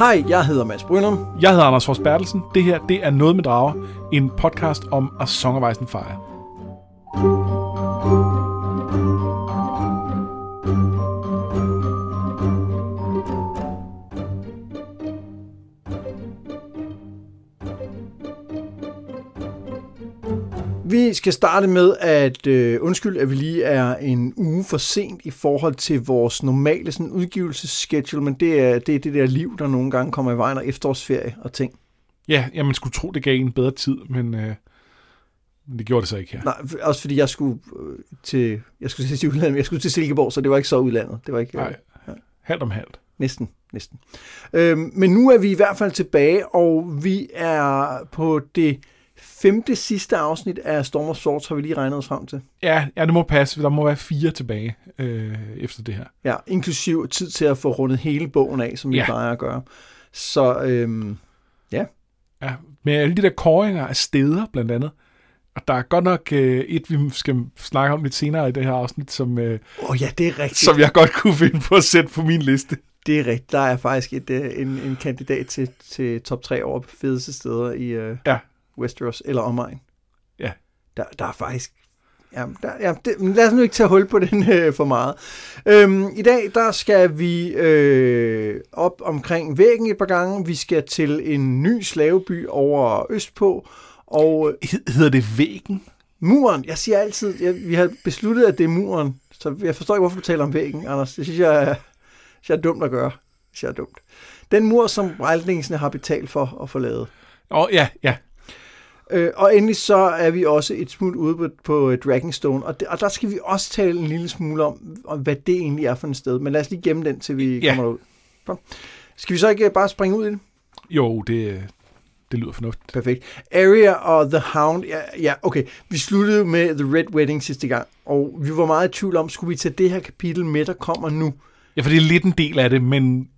Hej, jeg hedder Mads Brynum. Jeg hedder Anders Fors Bertelsen. Det her, det er Noget med Drager, en podcast om A Song of Ice and Fire. Vi skal starte med at øh, undskyld, at vi lige er en uge for sent i forhold til vores normale sådan, udgivelsesschedule, men det er, det er det der liv, der nogle gange kommer i vejen af efterårsferie og ting. Ja, ja man skulle tro, det gav en bedre tid, men, øh, men det gjorde det så ikke her. Nej, også fordi jeg skulle øh, til, jeg skulle til udlandet, jeg skulle til Silkeborg, så det var ikke så udlandet. Det var ikke, Nej, halvt om halvt. Næsten, næsten. Øhm, men nu er vi i hvert fald tilbage, og vi er på det femte sidste afsnit af Storm of Swords, har vi lige regnet os frem til. Ja, ja det må passe. Der må være fire tilbage øh, efter det her. Ja, inklusiv tid til at få rundet hele bogen af, som vi Ja. plejer at gøre. Så øhm, ja, Ja, med alle de der kåringer af steder, blandt andet. Og der er godt nok øh, et, vi skal snakke om lidt senere i det her afsnit, som, øh, åh oh, ja, det er rigtigt. som jeg godt kunne finde på at sætte på min liste. Det er rigtigt. Der er faktisk et, øh, en, en kandidat til, til top 3 over fedeste steder i øh, Ja. Westeros eller omegn. Ja. Der, der er faktisk... Ja, der, ja, det, lad os nu ikke tage hul på den øh, for meget. Øhm, I dag der skal vi øh, op omkring væggen et par gange. Vi skal til en ny slaveby over østpå. Og Hed- Hedder det Væggen? muren, jeg siger altid, jeg, vi har besluttet, at det er muren. Så jeg forstår ikke, hvorfor du taler om væggen, Anders. Det synes jeg, er- synes jeg er dumt at gøre. Det synes jeg er dumt. Den mur, som Wildlingsene har betalt for at få lavet. Åh, oh, ja, ja. Øh, og endelig så er vi også et smut ude på, på Dragonstone, og, det, og der skal vi også tale en lille smule om, om, hvad det egentlig er for et sted. Men lad os lige gemme den, til vi Ja. kommer derud. Så. Skal vi så ikke bare springe ud i det? Jo, det, det lyder fornuftigt. Perfekt. Arya og The Hound, ja, ja, okay. Vi sluttede med The Red Wedding sidste gang, og vi var meget i tvivl om, skulle vi tage det her kapitel med, der kommer nu? Ja, for det er lidt en del af det, men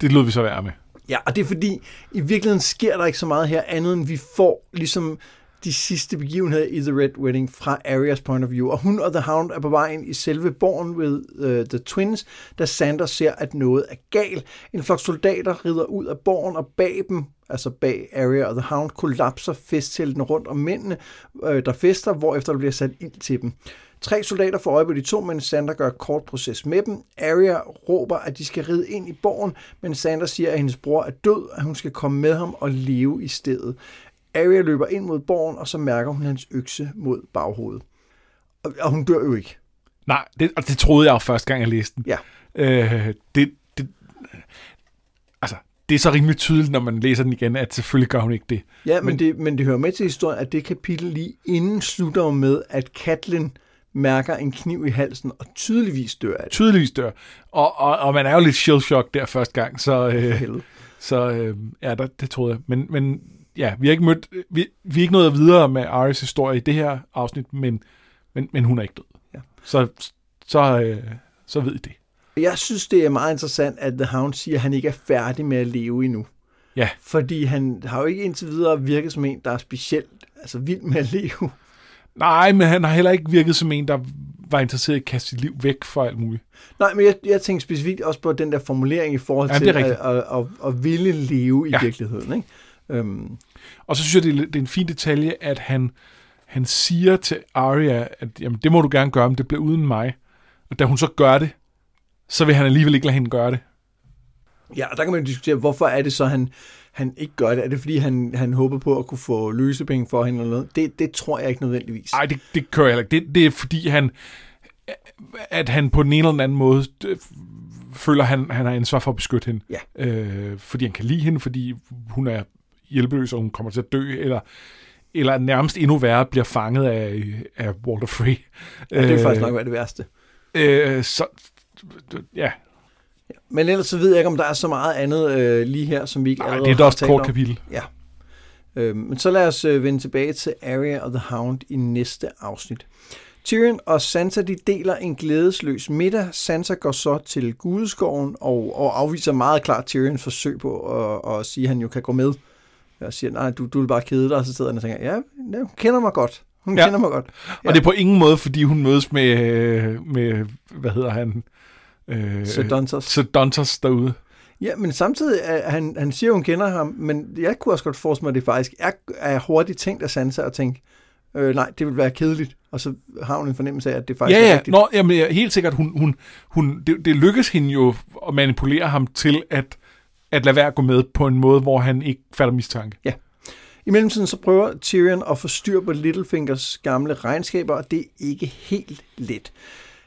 det lød vi så være med. Ja, og det er fordi, i virkeligheden sker der ikke så meget her, andet end vi får ligesom de sidste begivenheder i The Red Wedding fra Arias point of view. Og hun og The Hound er på vej ind i selve borgen ved uh, The Twins, da Sander ser, at noget er galt. En flok soldater rider ud af borgen, og bag dem, altså bag Arya og The Hound, kollapser festteltene rundt om mændene, øh, der fester, hvorefter der bliver sat ild til dem. Tre soldater får øje på de to, men Sander gør kort proces med dem. Arya råber, at de skal ride ind i borgen, men Sander siger, at hendes bror er død, at hun skal komme med ham og leve i stedet. Arya løber ind mod borgen, og så mærker hun hans økse mod baghovedet. Og, og hun dør jo ikke. Nej, det, og det troede jeg jo første gang, jeg læste den. Ja. Øh, det, det, altså, det er så rimelig tydeligt, når man læser den igen, at selvfølgelig gør hun ikke det. Ja, men, Men- det, men det hører med til historien, at det kapitel lige inden slutter med, at Catelyn mærker en kniv i halsen og tydeligvis dør af det. Tydeligvis dør. Og, og, og man er jo lidt shell-shock der første gang, så, øh, så øh, ja, der, det troede jeg. Men, men ja, vi har ikke mødt, vi, vi er ikke nået videre med Aris historie i det her afsnit, men, men, men hun er ikke død. Ja. Så, så, øh, så ved I det. Jeg synes, det er meget interessant, at The Hound siger, at han ikke er færdig med at leve endnu. Ja. Fordi han har jo ikke indtil videre virket som en, der er specielt altså vild med at leve. Nej, men han har heller ikke virket som en, der var interesseret i at kaste sit liv væk for alt muligt. Nej, men jeg, jeg tænker specifikt også på den der formulering i forhold Ja, til at, at, at, at ville leve i Ja. virkeligheden. Ikke? Øhm, Og så synes jeg, det er, det er en fin detalje, at han, han siger til Arya, at jamen, det må du gerne gøre, men det bliver uden mig. Og da hun så gør det, så vil han alligevel ikke lade hende gøre det. ja, og der kan man diskutere, hvorfor er det så, han, han ikke gør det? Er det, fordi han, han håber på at kunne få løsepenge for hende eller noget? Det, det tror jeg ikke nødvendigvis. Nej, det, det kører jeg ikke. Det, det er fordi, han, at han på den ene eller den anden måde øh, føler, han, han har ansvar for at beskytte hende. Ja. Øh, fordi han kan lide hende, fordi hun er hjælpeløs, og hun kommer til at dø, eller, eller nærmest endnu værre bliver fanget af, af Walter Frey. Ja, det er faktisk nok være det værste. Øh, så, ja, Men ellers så ved jeg ikke, om der er så meget andet øh, lige her, som vi ikke allerede det er da også et kort om. kapitel. Øh, men så lad os øh, vende tilbage til Arya og The Hound i næste afsnit. Tyrion og Sansa de deler en glædesløs middag. Sansa går så til Gudeskoven og, og afviser meget klart Tyrions forsøg på at, at sige, at han jo kan gå med. Og siger, nej, du, du vil bare kede dig, og så sidder han og tænker, ja, ja, hun kender mig godt. Hun Ja. ja. kender mig godt. Ja. Og det er på ingen måde, fordi hun mødes med, øh, med hvad hedder han? Øh. Så Dontos derude. Ja, men samtidig, er han, han siger, hun kender ham, men jeg kunne også godt forestille mig, at det faktisk er, er hurtigt tænkt af Sansa at tænke, øh, nej, det vil være kedeligt, og så har hun en fornemmelse af, at det faktisk ja, er ja. rigtigt. Nå, jamen, ja, helt sikkert, hun, hun, hun, det, det lykkes hende jo at manipulere ham til at, at lade være at gå med på en måde, hvor han ikke fatter mistanke. I mellemtiden så prøver Tyrion at få styr på Littlefingers gamle regnskaber, og det er ikke helt let.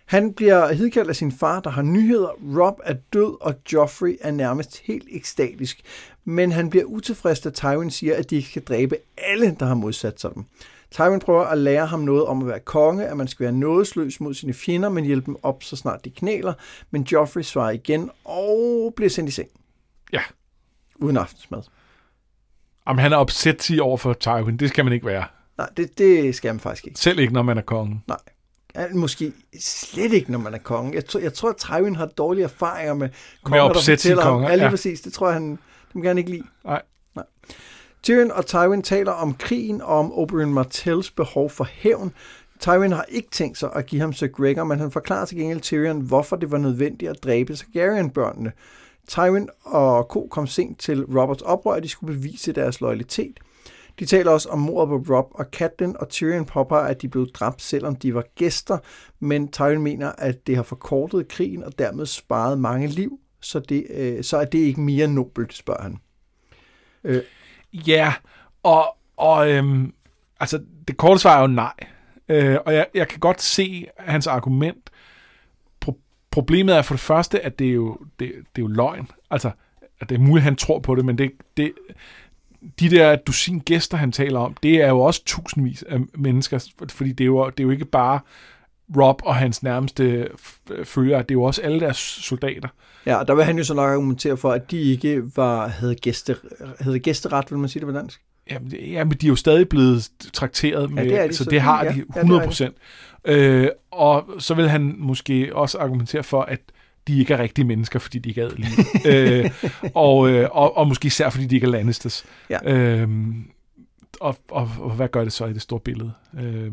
Han bliver hidkaldt af sin far, der har nyheder. Rob er død, og Joffrey er nærmest helt ekstatisk. Men han bliver utilfreds, da Tywin siger, at de ikke skal dræbe alle, der har modsat sig dem. Tywin prøver at lære ham noget om at være konge, at man skal være nådesløs mod sine fjender, men hjælpe dem op, så snart de knæler. Men Joffrey svarer igen og bliver sendt i seng. Ja. Uden aftensmad. Jamen, han er opsætsig over for Tywin. Det skal man ikke være. Nej, det, det skal man faktisk ikke. Selv ikke, når man er kongen. Nej. Måske slet ikke, når man er konge. Jeg tror, jeg tror at Tywin har dårlige erfaringer med konger, der opsætsige fortæller ham- konger, Ja, lige ja. præcis. Det tror jeg, han dem kan han ikke lide. Nej. Tyrion og Tywin taler om krigen og om Oberyn Martells behov for hævn. Tywin har ikke tænkt sig at give ham Sir Gregor, men han forklarer til gengæld Tyrion, hvorfor det var nødvendigt at dræbe Targaryen-børnene. Tywin og Co. kom sent til Roberts oprør, og de skulle bevise deres loyalitet. De taler også om mordet på Rob og Catelyn, og Tyrion påpeger, at de blev dræbt, selvom de var gæster, men Tyrion mener, at det har forkortet krigen og dermed sparet mange liv, så, det, øh, så er det ikke mere nobelt, spørger han. Øh, Ja, og, og øhm, altså, det korte svar er jo nej. Øh, og jeg, jeg kan godt se hans argument. Pro- problemet er for det første, at det er jo, det, det er jo løgn. Altså, at det er muligt, at han tror på det, men det, det, de der dusin gæster, han taler om, det er jo også tusindvis af mennesker, fordi det er jo, det er jo ikke bare Rob og hans nærmeste følgere, det er jo også alle deres soldater. Ja, og der vil han jo så nok argumentere for, at de ikke var, havde, gæste, havde gæsteret, vil man sige det på dansk? Jamen, det- jamen, de er jo stadig blevet trakteret med, det er de, så så det har ja, de ja, det 100 procent. Øh, og så vil han måske også argumentere for, at de ikke er rigtige mennesker, fordi de ikke er adelige. øh, og, øh, og, og måske især, fordi de ikke er Lannisters. Ja. Øh, og, og, og hvad gør det så i det store billede? Øh,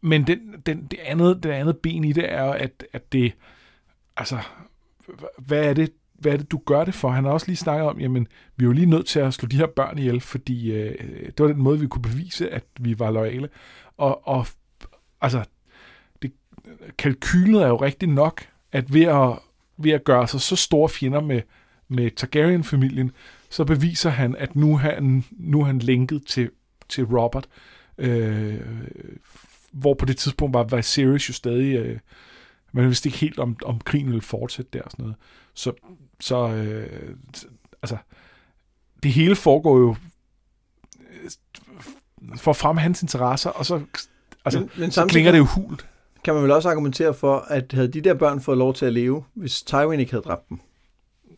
men den, den, det, andet, det andet ben i det er jo, at, at det, altså, hvad er det, hvad er det, du gør det for? Han har også lige snakket om, jamen, vi er jo lige nødt til at slå de her børn ihjel, fordi øh, det var den måde, vi kunne bevise, at vi var loyale. Og, og altså, kalkylet er jo rigtig nok, at ved at, ved at gøre sig så store fjender med, med Targaryen-familien, så beviser han, at nu er han, nu er han linket til, til Robert, øh, hvor på det tidspunkt var Viserys jo stadig, øh, man vidste ikke helt, om, om krigen ville fortsætte der og sådan noget. Så, så øh, altså, det hele foregår jo øh, for at fremme hans interesser, og så, altså, men, men så klinger det jo hult. Kan man vel også argumentere for, at havde de der børn fået lov til at leve, hvis Tywin ikke havde dræbt dem?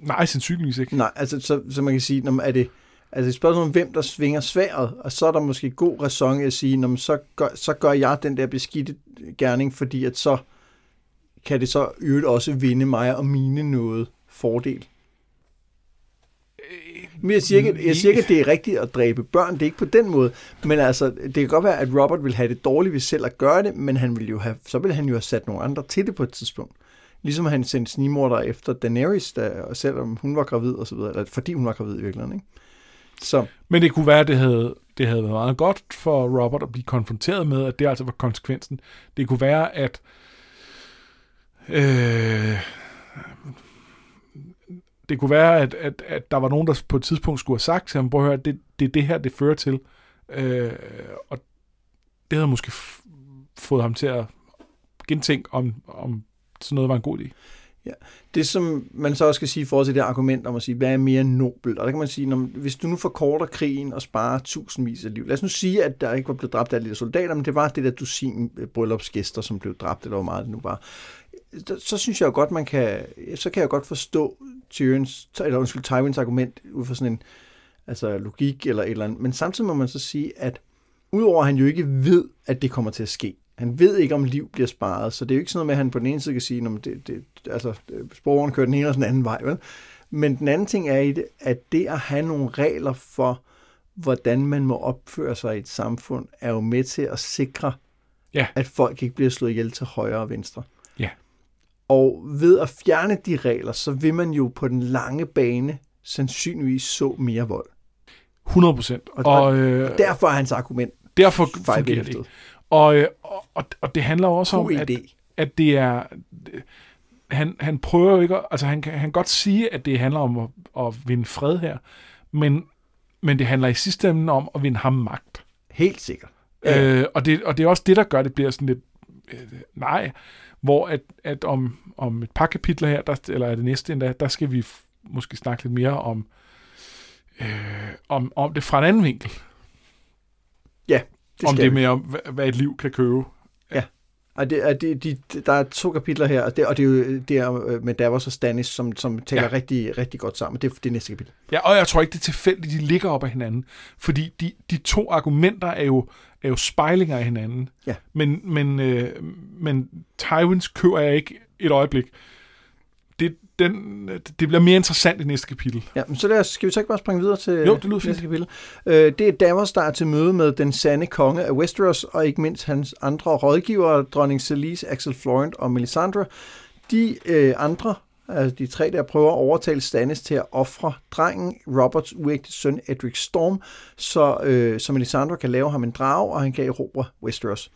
Nej, sandsynligvis ikke. Nej, altså så, så man kan sige, når man, er det altså et spørgsmål om, hvem der svinger sværet, og så er der måske god ræson i at sige, når man, så, gør, så gør jeg den der beskidte gerning, fordi at så kan det så øvrigt også vinde mig og mine noget fordel. Men jeg siger, ikke, jeg siger ikke, at det er rigtigt at dræbe børn, det er ikke på den måde, men altså, det kan godt være, at Robert vil have det dårligt ved selv at gøre det, men han vil jo have, så vil han jo have sat nogle andre til det på et tidspunkt. Ligesom han sendte snimorder efter Daenerys, der, selvom hun var gravid og så videre, eller fordi hun var gravid i virkeligheden, ikke? Så, Men det kunne være, at det havde, det havde været meget godt for Robert at blive konfronteret med, at det altså var konsekvensen. Det kunne være, at øh, det kunne være, at, at, at der var nogen, der på et tidspunkt skulle have sagt til ham, prøv at høre, det, det er det her, det fører til. Øh, og det havde måske f- fået ham til at gentænke, om, om sådan noget var en god idé. Ja. Det, som man så også skal sige i forhold til det argument om at sige, hvad er mere nobelt? Og der kan man sige, når, hvis du nu forkorter krigen og sparer tusindvis af liv. Lad os nu sige, at der ikke var blevet dræbt alle de soldater, men det var det der dusin øh, bryllupsgæster, som blev dræbt, eller hvor meget det nu var. Så synes jeg jo godt, man kan, så kan jeg godt forstå Tyrens, eller undskyld, Tywins argument ud fra sådan en altså logik eller et eller andet. Men samtidig må man så sige, at udover at han jo ikke ved, at det kommer til at ske, han ved ikke, om liv bliver sparet, så det er jo ikke sådan noget med, at han på den ene side kan sige, at det, det, altså, sporene kører den ene og den anden vej. Vel? Men den anden ting er at det at have nogle regler for, hvordan man må opføre sig i et samfund, er jo med til at sikre, Ja. at folk ikke bliver slået ihjel til højre og venstre. Ja. Og ved at fjerne de regler, så vil man jo på den lange bane sandsynligvis så mere vold. 100 procent. Og, og, øh, derfor er hans argument Derfor fungerer det. Og, øh, og, og det handler også om, at, at det er... Han, han prøver jo ikke... Altså, han kan, han kan godt sige, at det handler om at, at vinde fred her, men, men det handler i sidste ende om at vinde ham magt. Helt sikkert. Øh, og, det, og det er også det, der gør, det bliver sådan lidt... Øh, nej, hvor at, at om, om et par kapitler her, der, eller er det næste endda, der skal vi måske snakke lidt mere om, øh, om, om det fra en anden vinkel. Ja, det Om det med, om, hvad et liv kan købe. Og det, og det, de, der er to kapitler her, og det, og det er jo det er øh, med Davos og Stannis, som, som taler ja. rigtig, rigtig godt sammen. Det er det næste kapitel. Ja, og jeg tror ikke, det er tilfældigt, de ligger op af hinanden. Fordi de, de to argumenter er jo, er jo spejlinger af hinanden. Ja. Men, men, øh, men Tywins køber jeg ikke et øjeblik den, det bliver mere interessant i næste kapitel. Ja, men så lad os, skal vi så ikke bare springe videre til jo, det lyder næste kapitel? Øh, det er Davos, der er til møde med den sande konge af Westeros, og ikke mindst hans andre rådgivere, dronning Celise, Axel Florent og Melisandre. De øh, andre, altså de tre der, prøver at overtale Stannis til at ofre drengen, Roberts uægte søn Edric Storm, så, øh, så Melisandre kan lave ham en drage, og han kan erobre Westeros.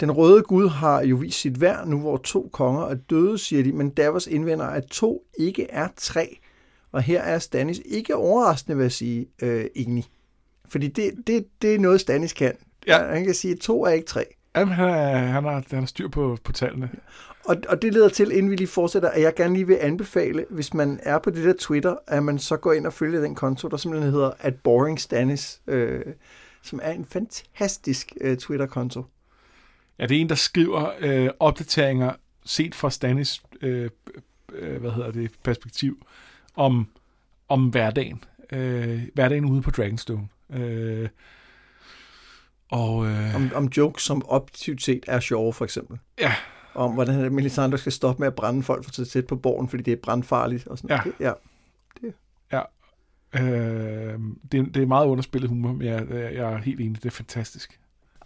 Den røde gud har jo vist sit værd nu, hvor to konger er døde, siger de, men Davos indvender, at to ikke er tre. Og her er Stannis ikke overraskende, vil jeg sige, øh, enig. Fordi det, det, det er noget, Stannis kan. Ja. Han kan sige, at to er ikke tre. Jamen, han, er, han, har, han har styr på, på tallene. Og, og det leder til, inden vi lige fortsætter, at jeg gerne lige vil anbefale, hvis man er på det der Twitter, at man så går ind og følger den konto, der simpelthen hedder at Boring Stannis, øh, som er en fantastisk øh, Twitter-konto. Ja, det er en, der skriver øh, opdateringer set fra Stanis øh, øh, hvad hedder det, perspektiv om, om hverdagen. Øh, hverdagen ude på Dragonstone. Øh, og, øh, om, om jokes, som objektivt set er sjove, for eksempel. Ja. Om hvordan Melisandre skal stoppe med at brænde folk for sætte på borgen, fordi det er brandfarligt. Og sådan. Ja. Det, ja. Det. Ja. Øh, det, det er meget underspillet humor, men jeg, jeg er helt enig, det er fantastisk.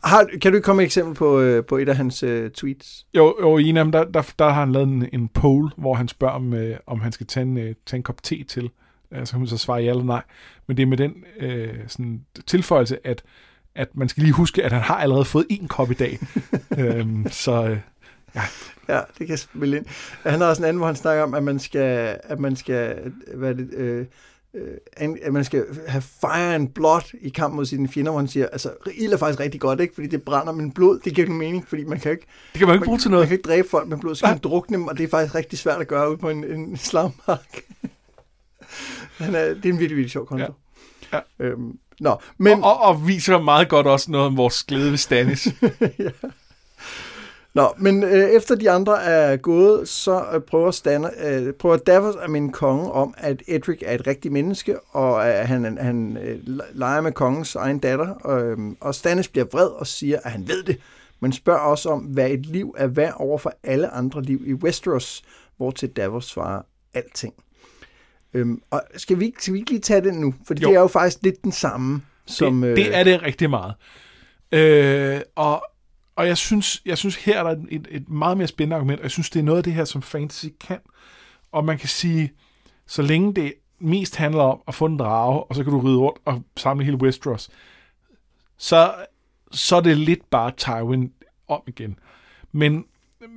Har, kan du komme et eksempel på, øh, på et af hans øh, tweets? Jo, jo, i en af dem, der, der, der har han lavet en, en poll, hvor han spørger, om, øh, om han skal tage en, øh, tage en kop te til. Øh, så kan man så svare ja eller nej. Men det er med den øh, sådan, tilføjelse, at, at man skal lige huske, at han har allerede fået en kop i dag. øhm, så øh, ja. Ja, det kan spille ind. Han har også en anden, hvor han snakker om, at man skal, at man skal hvad det, øh, øh, at man skal have fire and blood i kamp mod sine fjender, hvor han siger, altså, ild er faktisk rigtig godt, ikke? Fordi det brænder, men blod, det giver ikke mening, fordi man kan ikke... Det kan man ikke bruge til noget. Man kan ikke dræbe folk med blod, så kan man drukne dem, og det er faktisk rigtig svært at gøre ud på en, en slagmark. Han er, det er en virkelig, virkelig sjov konto. Ja. ja. Øhm, nå, men... Og, og, og viser meget godt også noget om vores glæde ved Stannis. ja. Nå, men øh, efter de andre er gået, så øh, prøver, Stan, øh, prøver Davos at minde kongen om, at Edric er et rigtigt menneske, og at han, han øh, leger med kongens egen datter. Øh, og Stannis bliver vred og siger, at han ved det, men spørger også om, hvad et liv er værd over for alle andre liv i Westeros, hvor til Davos svarer alting. Øhm, og skal vi, skal vi ikke lige tage den nu? For det er jo faktisk lidt den samme. Som, det, det er det rigtig meget. Øh, og og jeg synes, jeg synes her er der et, et meget mere spændende argument, og jeg synes, det er noget af det her, som fantasy kan. Og man kan sige, så længe det mest handler om at få en drage, og så kan du ride rundt og samle hele Westeros, så, så er det lidt bare Tywin om igen. Men,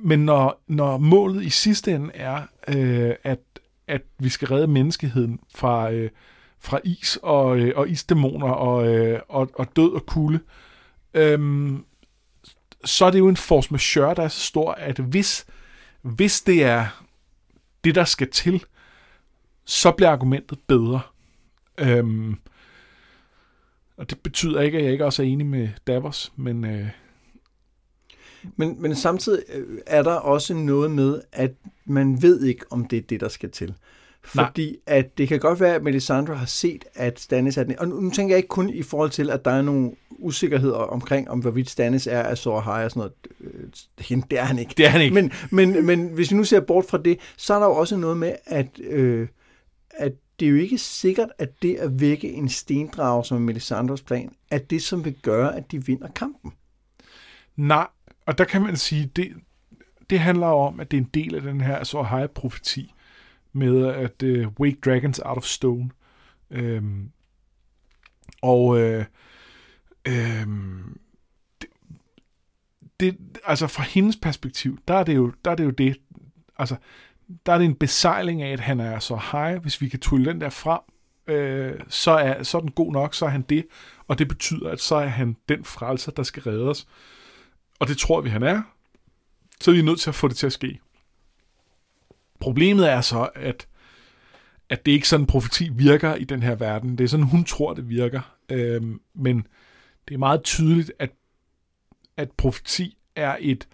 men når, når målet i sidste ende er, øh, at, at vi skal redde menneskeheden fra, øh, fra is og, øh, og isdæmoner og, øh, og, og død og kulde, øh, så er det jo en force majeure, der er så stor, at hvis, hvis det er det, der skal til, så bliver argumentet bedre. Øhm, og det betyder ikke, at jeg ikke også er enig med Davos, men... Øh, men, men samtidig øh, er der også noget med, at man ved ikke, om det er det, der skal til. Fordi Nej. at det kan godt være, at Melisandre har set, at Stannis er den. Og nu, nu tænker jeg ikke kun i forhold til, at der er nogle usikkerheder omkring, om hvorvidt Stannis er af Sora High og sådan noget. Øh, det er han ikke. Det er han ikke. Men, men, men hvis vi nu ser bort fra det, så er der jo også noget med, at, øh, at det er jo ikke sikkert, at det at vække en stendrag, som Melisandres plan, er det, som vil gøre, at de vinder kampen. Nej, og der kan man sige, det, det handler om, at det er en del af den her så high profeti med at uh, wake dragons out of stone. Øhm, og øh, øh, det, det, altså fra hendes perspektiv, der er det jo, der er det, jo det, altså der er det en besejling af, at han er så high, hvis vi kan trylle den der frem, øh, så, er, så er den god nok, så er han det, og det betyder, at så er han den frelser, der skal redde os. Og det tror vi, han er. Så er vi nødt til at få det til at ske. Problemet er så, at, at det ikke sådan, profeti virker i den her verden. Det er sådan, hun tror, det virker. Øh, men det er meget tydeligt, at, at profeti er et...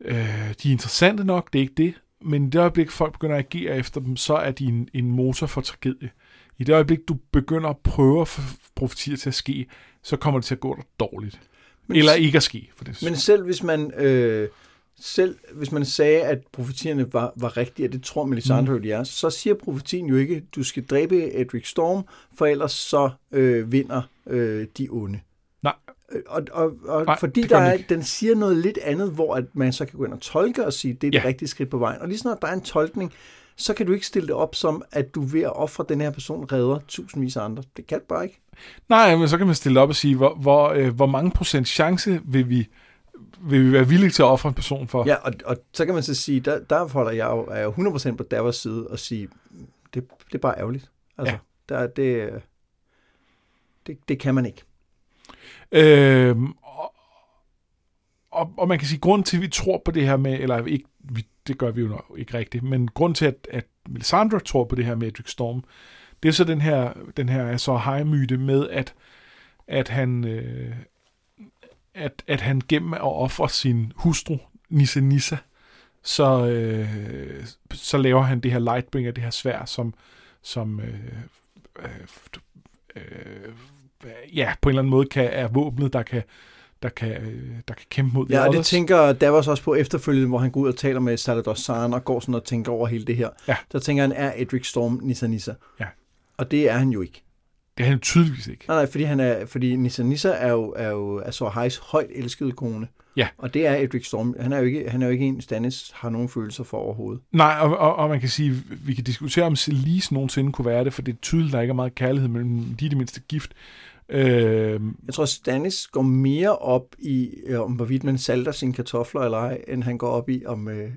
Øh, de er interessante nok, det er ikke det, men i det øjeblik, folk begynder at agere efter dem, så er de en, en motor for tragedie. I det øjeblik, du begynder at prøve at få profetier til at ske, så kommer det til at gå dig dårligt. Men, Eller ikke at ske. For det. Men selv hvis man... Øh selv hvis man sagde, at profetierne var, var rigtige, og det tror Melisandre mm. de er, så siger profetien jo ikke, du skal dræbe Edric Storm, for ellers så øh, vinder øh, de onde. Nej. Øh, og, og, og Nej, fordi der er, den siger noget lidt andet, hvor at man så kan gå ind og tolke og sige, det er det ja. rigtige skridt på vejen. Og lige snart der er en tolkning, så kan du ikke stille det op som, at du ved at ofre den her person redder tusindvis af andre. Det kan du bare ikke. Nej, men så kan man stille det op og sige, hvor, hvor, øh, hvor mange procent chance vil vi vil vi være villige til at ofre en person for. Ja, og, og så kan man så sige, der, der holder jeg jo, er jo 100% på Davos side og sige, det, det er bare ærgerligt. Altså, ja. der, det, det, det kan man ikke. Øhm, og, og, og man kan sige, grund til, at vi tror på det her med, eller ikke, vi, det gør vi jo nok ikke rigtigt, men grund til, at, at Melisandre tror på det her med Edric Storm, det er så den her, den her så high myte med, at, at han, øh, at, at han gennem at ofre sin hustru, Nissa Nissa, så, øh, så laver han det her Lightbringer, det her svær, som, som øh, øh, øh, ja, på en eller anden måde kan, er våbnet, der kan, der kan, der kan kæmpe mod Ja, og det tænker Davos også på efterfølgende, hvor han går ud og taler med Salvador San og går sådan og tænker over hele det her. Ja. Der tænker han, er Edric Storm Nissa Nissa? Ja. Og det er han jo ikke. Det er han tydeligvis ikke. Nej, nej, fordi, han er, fordi Nissa Nissa er jo, er jo Azor Highs højt elskede kone. Ja. Og det er Edric Storm. Han er jo ikke, han er jo ikke en, Stannis har nogen følelser for overhovedet. Nej, og, og, og man kan sige, vi kan diskutere, om Celise nogensinde kunne være det, for det er tydeligt, der ikke er meget kærlighed mellem de er det mindste gift. Øh, jeg tror, Stannis går mere op i, øh, om hvorvidt man salter sine kartofler eller ej, end han går op i, om øh,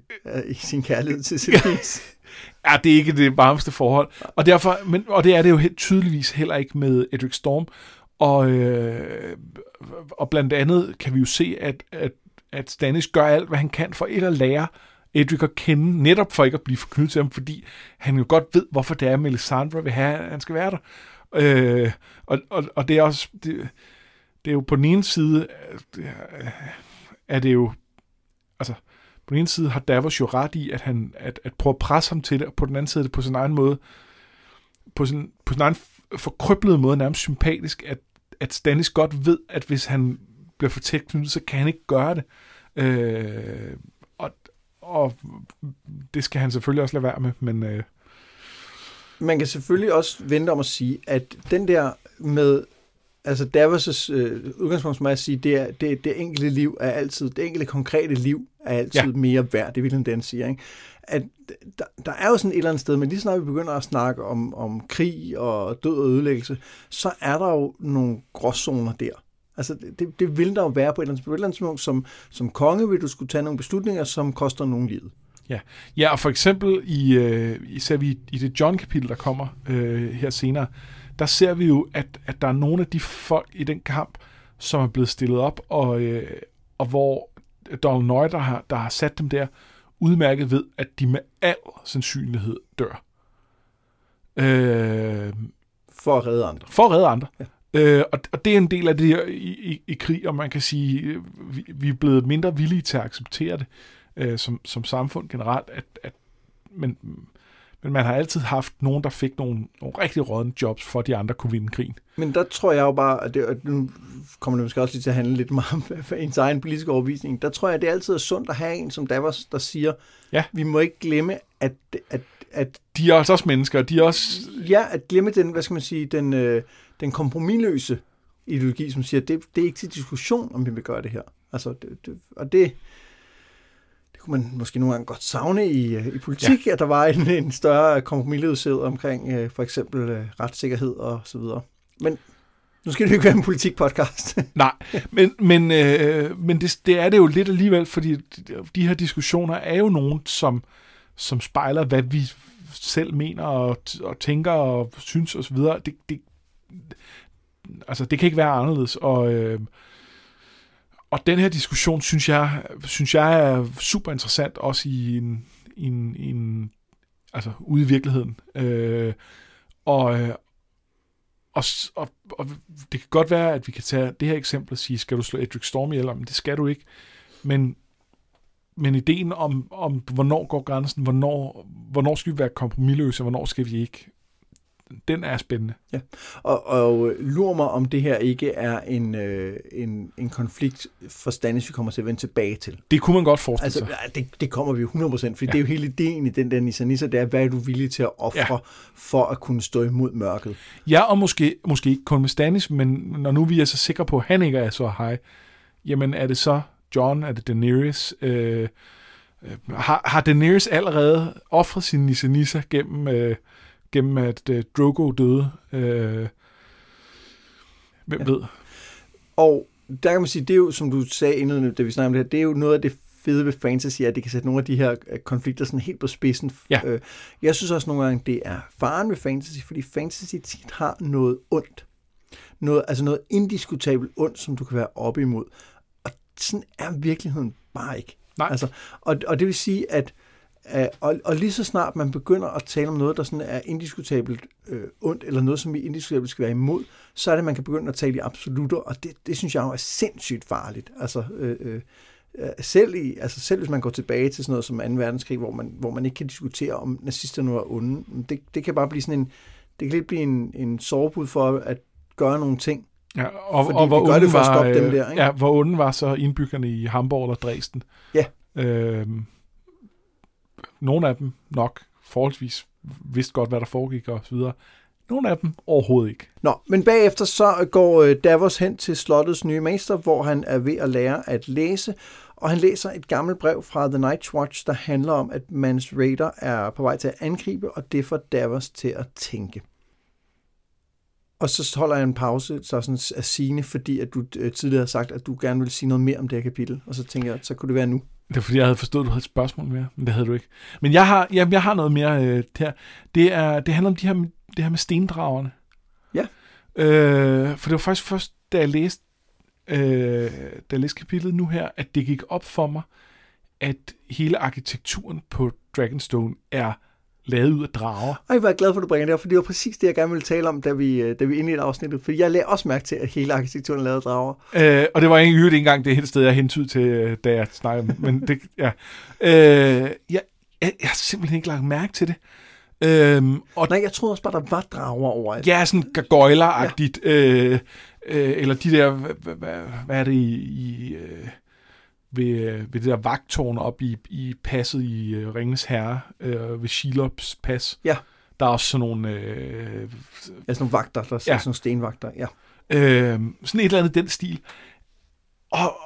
i sin kærlighed til Celise. ja, det er ikke det varmeste forhold. Og, derfor, men, og det er det jo helt tydeligvis heller ikke med Edric Storm. Og, øh, og blandt andet kan vi jo se, at, at, at Stannis gør alt, hvad han kan for et at lære Edric at kende, netop for ikke at blive forknyttet til ham, fordi han jo godt ved, hvorfor det er, at Melisandre vil have, at han skal være der. Øh, og, og, og det er også, det, det er jo på den ene side, øh, er det jo, altså, på den ene side har Davos jo ret i, at han at, at prøve at presse ham til det, og på den anden side er det på sin egen måde, på sin, på sin egen forkryblede måde, nærmest sympatisk, at, at Stannis godt ved, at hvis han bliver for tæt knyttet, så kan han ikke gøre det. Øh, og, og det skal han selvfølgelig også lade være med, men... Øh, man kan selvfølgelig også vente om at sige, at den der med, altså Davos' øh, udgangspunkt er at sige, det, er, det, det enkelte liv er altid, det enkelte konkrete liv er altid ja. mere værd, det vil den siger, ikke? At der, der er jo sådan et eller andet sted, men lige snart vi begynder at snakke om, om krig og død og ødelæggelse, så er der jo nogle gråzoner der. Altså, det, det vil der jo være på et eller andet, på et eller andet tidspunkt. Som, som konge vil du skulle tage nogle beslutninger, som koster nogen livet. Ja, ja og for eksempel i, øh, især vi, i det John-kapitel, der kommer øh, her senere, der ser vi jo, at, at der er nogle af de folk i den kamp, som er blevet stillet op, og, øh, og hvor Donald Nøje, der har, der har sat dem der, udmærket ved, at de med al sandsynlighed dør. Øh, for at redde andre. For at redde andre. Ja. Øh, og, og det er en del af det her i, i, i krig, og man kan sige, vi, vi er blevet mindre villige til at acceptere det øh, som, som samfund generelt, at, at men, men man har altid haft nogen, der fik nogle, nogle rigtig rådne jobs, for at de andre kunne vinde krigen. Men der tror jeg jo bare, at, det, nu kommer det måske også lige til at handle lidt meget om ens egen politiske overbevisning, der tror jeg, at det altid er sundt at have en som Davos, der siger, ja. vi må ikke glemme, at, at, at... De er også, også mennesker, de er også... Ja, at glemme den, hvad skal man sige, den, øh, den kompromilløse ideologi, som siger, at det, det er ikke til diskussion, om vi vil gøre det her. Altså, det, det, og det, kunne man måske nogle gange godt savne i, øh, i politik, ja. at der var en, en større kompromisløshed omkring øh, for eksempel øh, retssikkerhed og så videre. Men nu skal det jo ikke være en politikpodcast. Nej, men, men, øh, men det, det er det jo lidt alligevel, fordi de her diskussioner er jo nogen, som, som spejler, hvad vi selv mener og, og tænker og synes osv. Det, det, altså, det kan ikke være anderledes. Og, øh, og den her diskussion, synes jeg, synes jeg er super interessant, også i en, i en, i en altså ude i virkeligheden. Øh, og, øh, og, og, og det kan godt være, at vi kan tage det her eksempel og sige, skal du slå Edric Storm ihjel? Men det skal du ikke. Men, men ideen om, om, hvornår går grænsen, hvornår, hvornår skal vi være kompromilløse, og hvornår skal vi ikke, den er spændende. Ja, og, og lur mig, om det her ikke er en, øh, en, en konflikt for Stannis, vi kommer til at vende tilbage til. Det kunne man godt forestille altså, sig. Ja, det, det kommer vi jo 100%, for ja. det er jo hele ideen i den der Nissa Nissa, det er, hvad er du villig til at ofre ja. for at kunne stå imod mørket? Ja, og måske, måske ikke kun med Stannis, men når nu vi er så sikre på, at han ikke er så high, jamen er det så John, er det Daenerys, øh, øh har, har Daenerys allerede offret sin Nissa Nissa gennem... Øh, gennem at uh, Drogo døde. Uh, hvem ja. ved? Og der kan man sige, det er jo, som du sagde inden, da vi snakkede om det her, det er jo noget af det fede ved fantasy, at det kan sætte nogle af de her øh, konflikter sådan helt på spidsen. Ja. Jeg synes også nogle gange, det er faren ved fantasy, fordi fantasy tit har noget ondt. Noget, altså noget indiskutabelt ondt, som du kan være op imod. Og sådan er virkeligheden bare ikke. Nej. Altså, og, og det vil sige, at Uh, og, og lige så snart man begynder at tale om noget, der sådan er indiskutabelt øh, ondt, eller noget, som vi indiskutabelt skal være imod, så er det, at man kan begynde at tale i absolutter, og det, det synes jeg jo er sindssygt farligt. Altså, øh, øh, selv, i, altså selv hvis man går tilbage til sådan noget som 2. verdenskrig, hvor man, hvor man ikke kan diskutere, om nazisterne var onde, det, det kan bare blive sådan en, det kan lidt blive en, en sovebud for at gøre nogle ting. Ja, og, fordi og hvor gør det for var, at stoppe dem der. Ikke? Ja, hvor onde var så indbyggerne i Hamburg eller Dresden? Ja. Øh, nogle af dem nok forholdsvis vidste godt, hvad der foregik og så videre. Nogle af dem overhovedet ikke. Nå, men bagefter så går øh, Davos hen til slottets nye mester, hvor han er ved at lære at læse, og han læser et gammelt brev fra The Night's Watch, der handler om, at Mans Raider er på vej til at angribe, og det får Davos til at tænke. Og så holder jeg en pause, så sådan af sine, fordi at du øh, tidligere har sagt, at du gerne vil sige noget mere om det her kapitel. Og så tænker jeg, så kunne det være nu. Det er fordi, jeg havde forstået, at du havde et spørgsmål mere, men det havde du ikke. Men jeg har, jamen, jeg har noget mere øh, her. Det, er, det handler om de her, det her med stendragerne. Ja. Øh, for det var faktisk først, da jeg læste, øh, da jeg læste kapitlet nu her, at det gik op for mig, at hele arkitekturen på Dragonstone er lavet ud af drager. Ej, hvor er glad for, at du bringer det op, for det var præcis det, jeg gerne ville tale om, da vi, øh, da vi indledte afsnittet. For jeg lagde også mærke til, at hele arkitekturen af drager. Øh, og det var ikke ikke engang det hele sted, jeg hentede til, øh, da jeg snakkede. Men det, ja. Øh, jeg, jeg, jeg har simpelthen ikke lagt mærke til det. Øhm, og Nej, jeg troede også bare, der var drager over. Ja, sådan gargoyler-agtigt. Ja. Øh, øh, eller de der, hvad, hvad, hvad er det i... i øh, ved, øh, ved det der vagtårn op i, i passet i uh, Ringens Herre, uh, ved Shelops pas. Ja. Der er også sådan nogle... Øh, ja, sådan nogle vagter, der er ja. sådan nogle stenvagter, ja. Øh, sådan et eller andet den stil. Og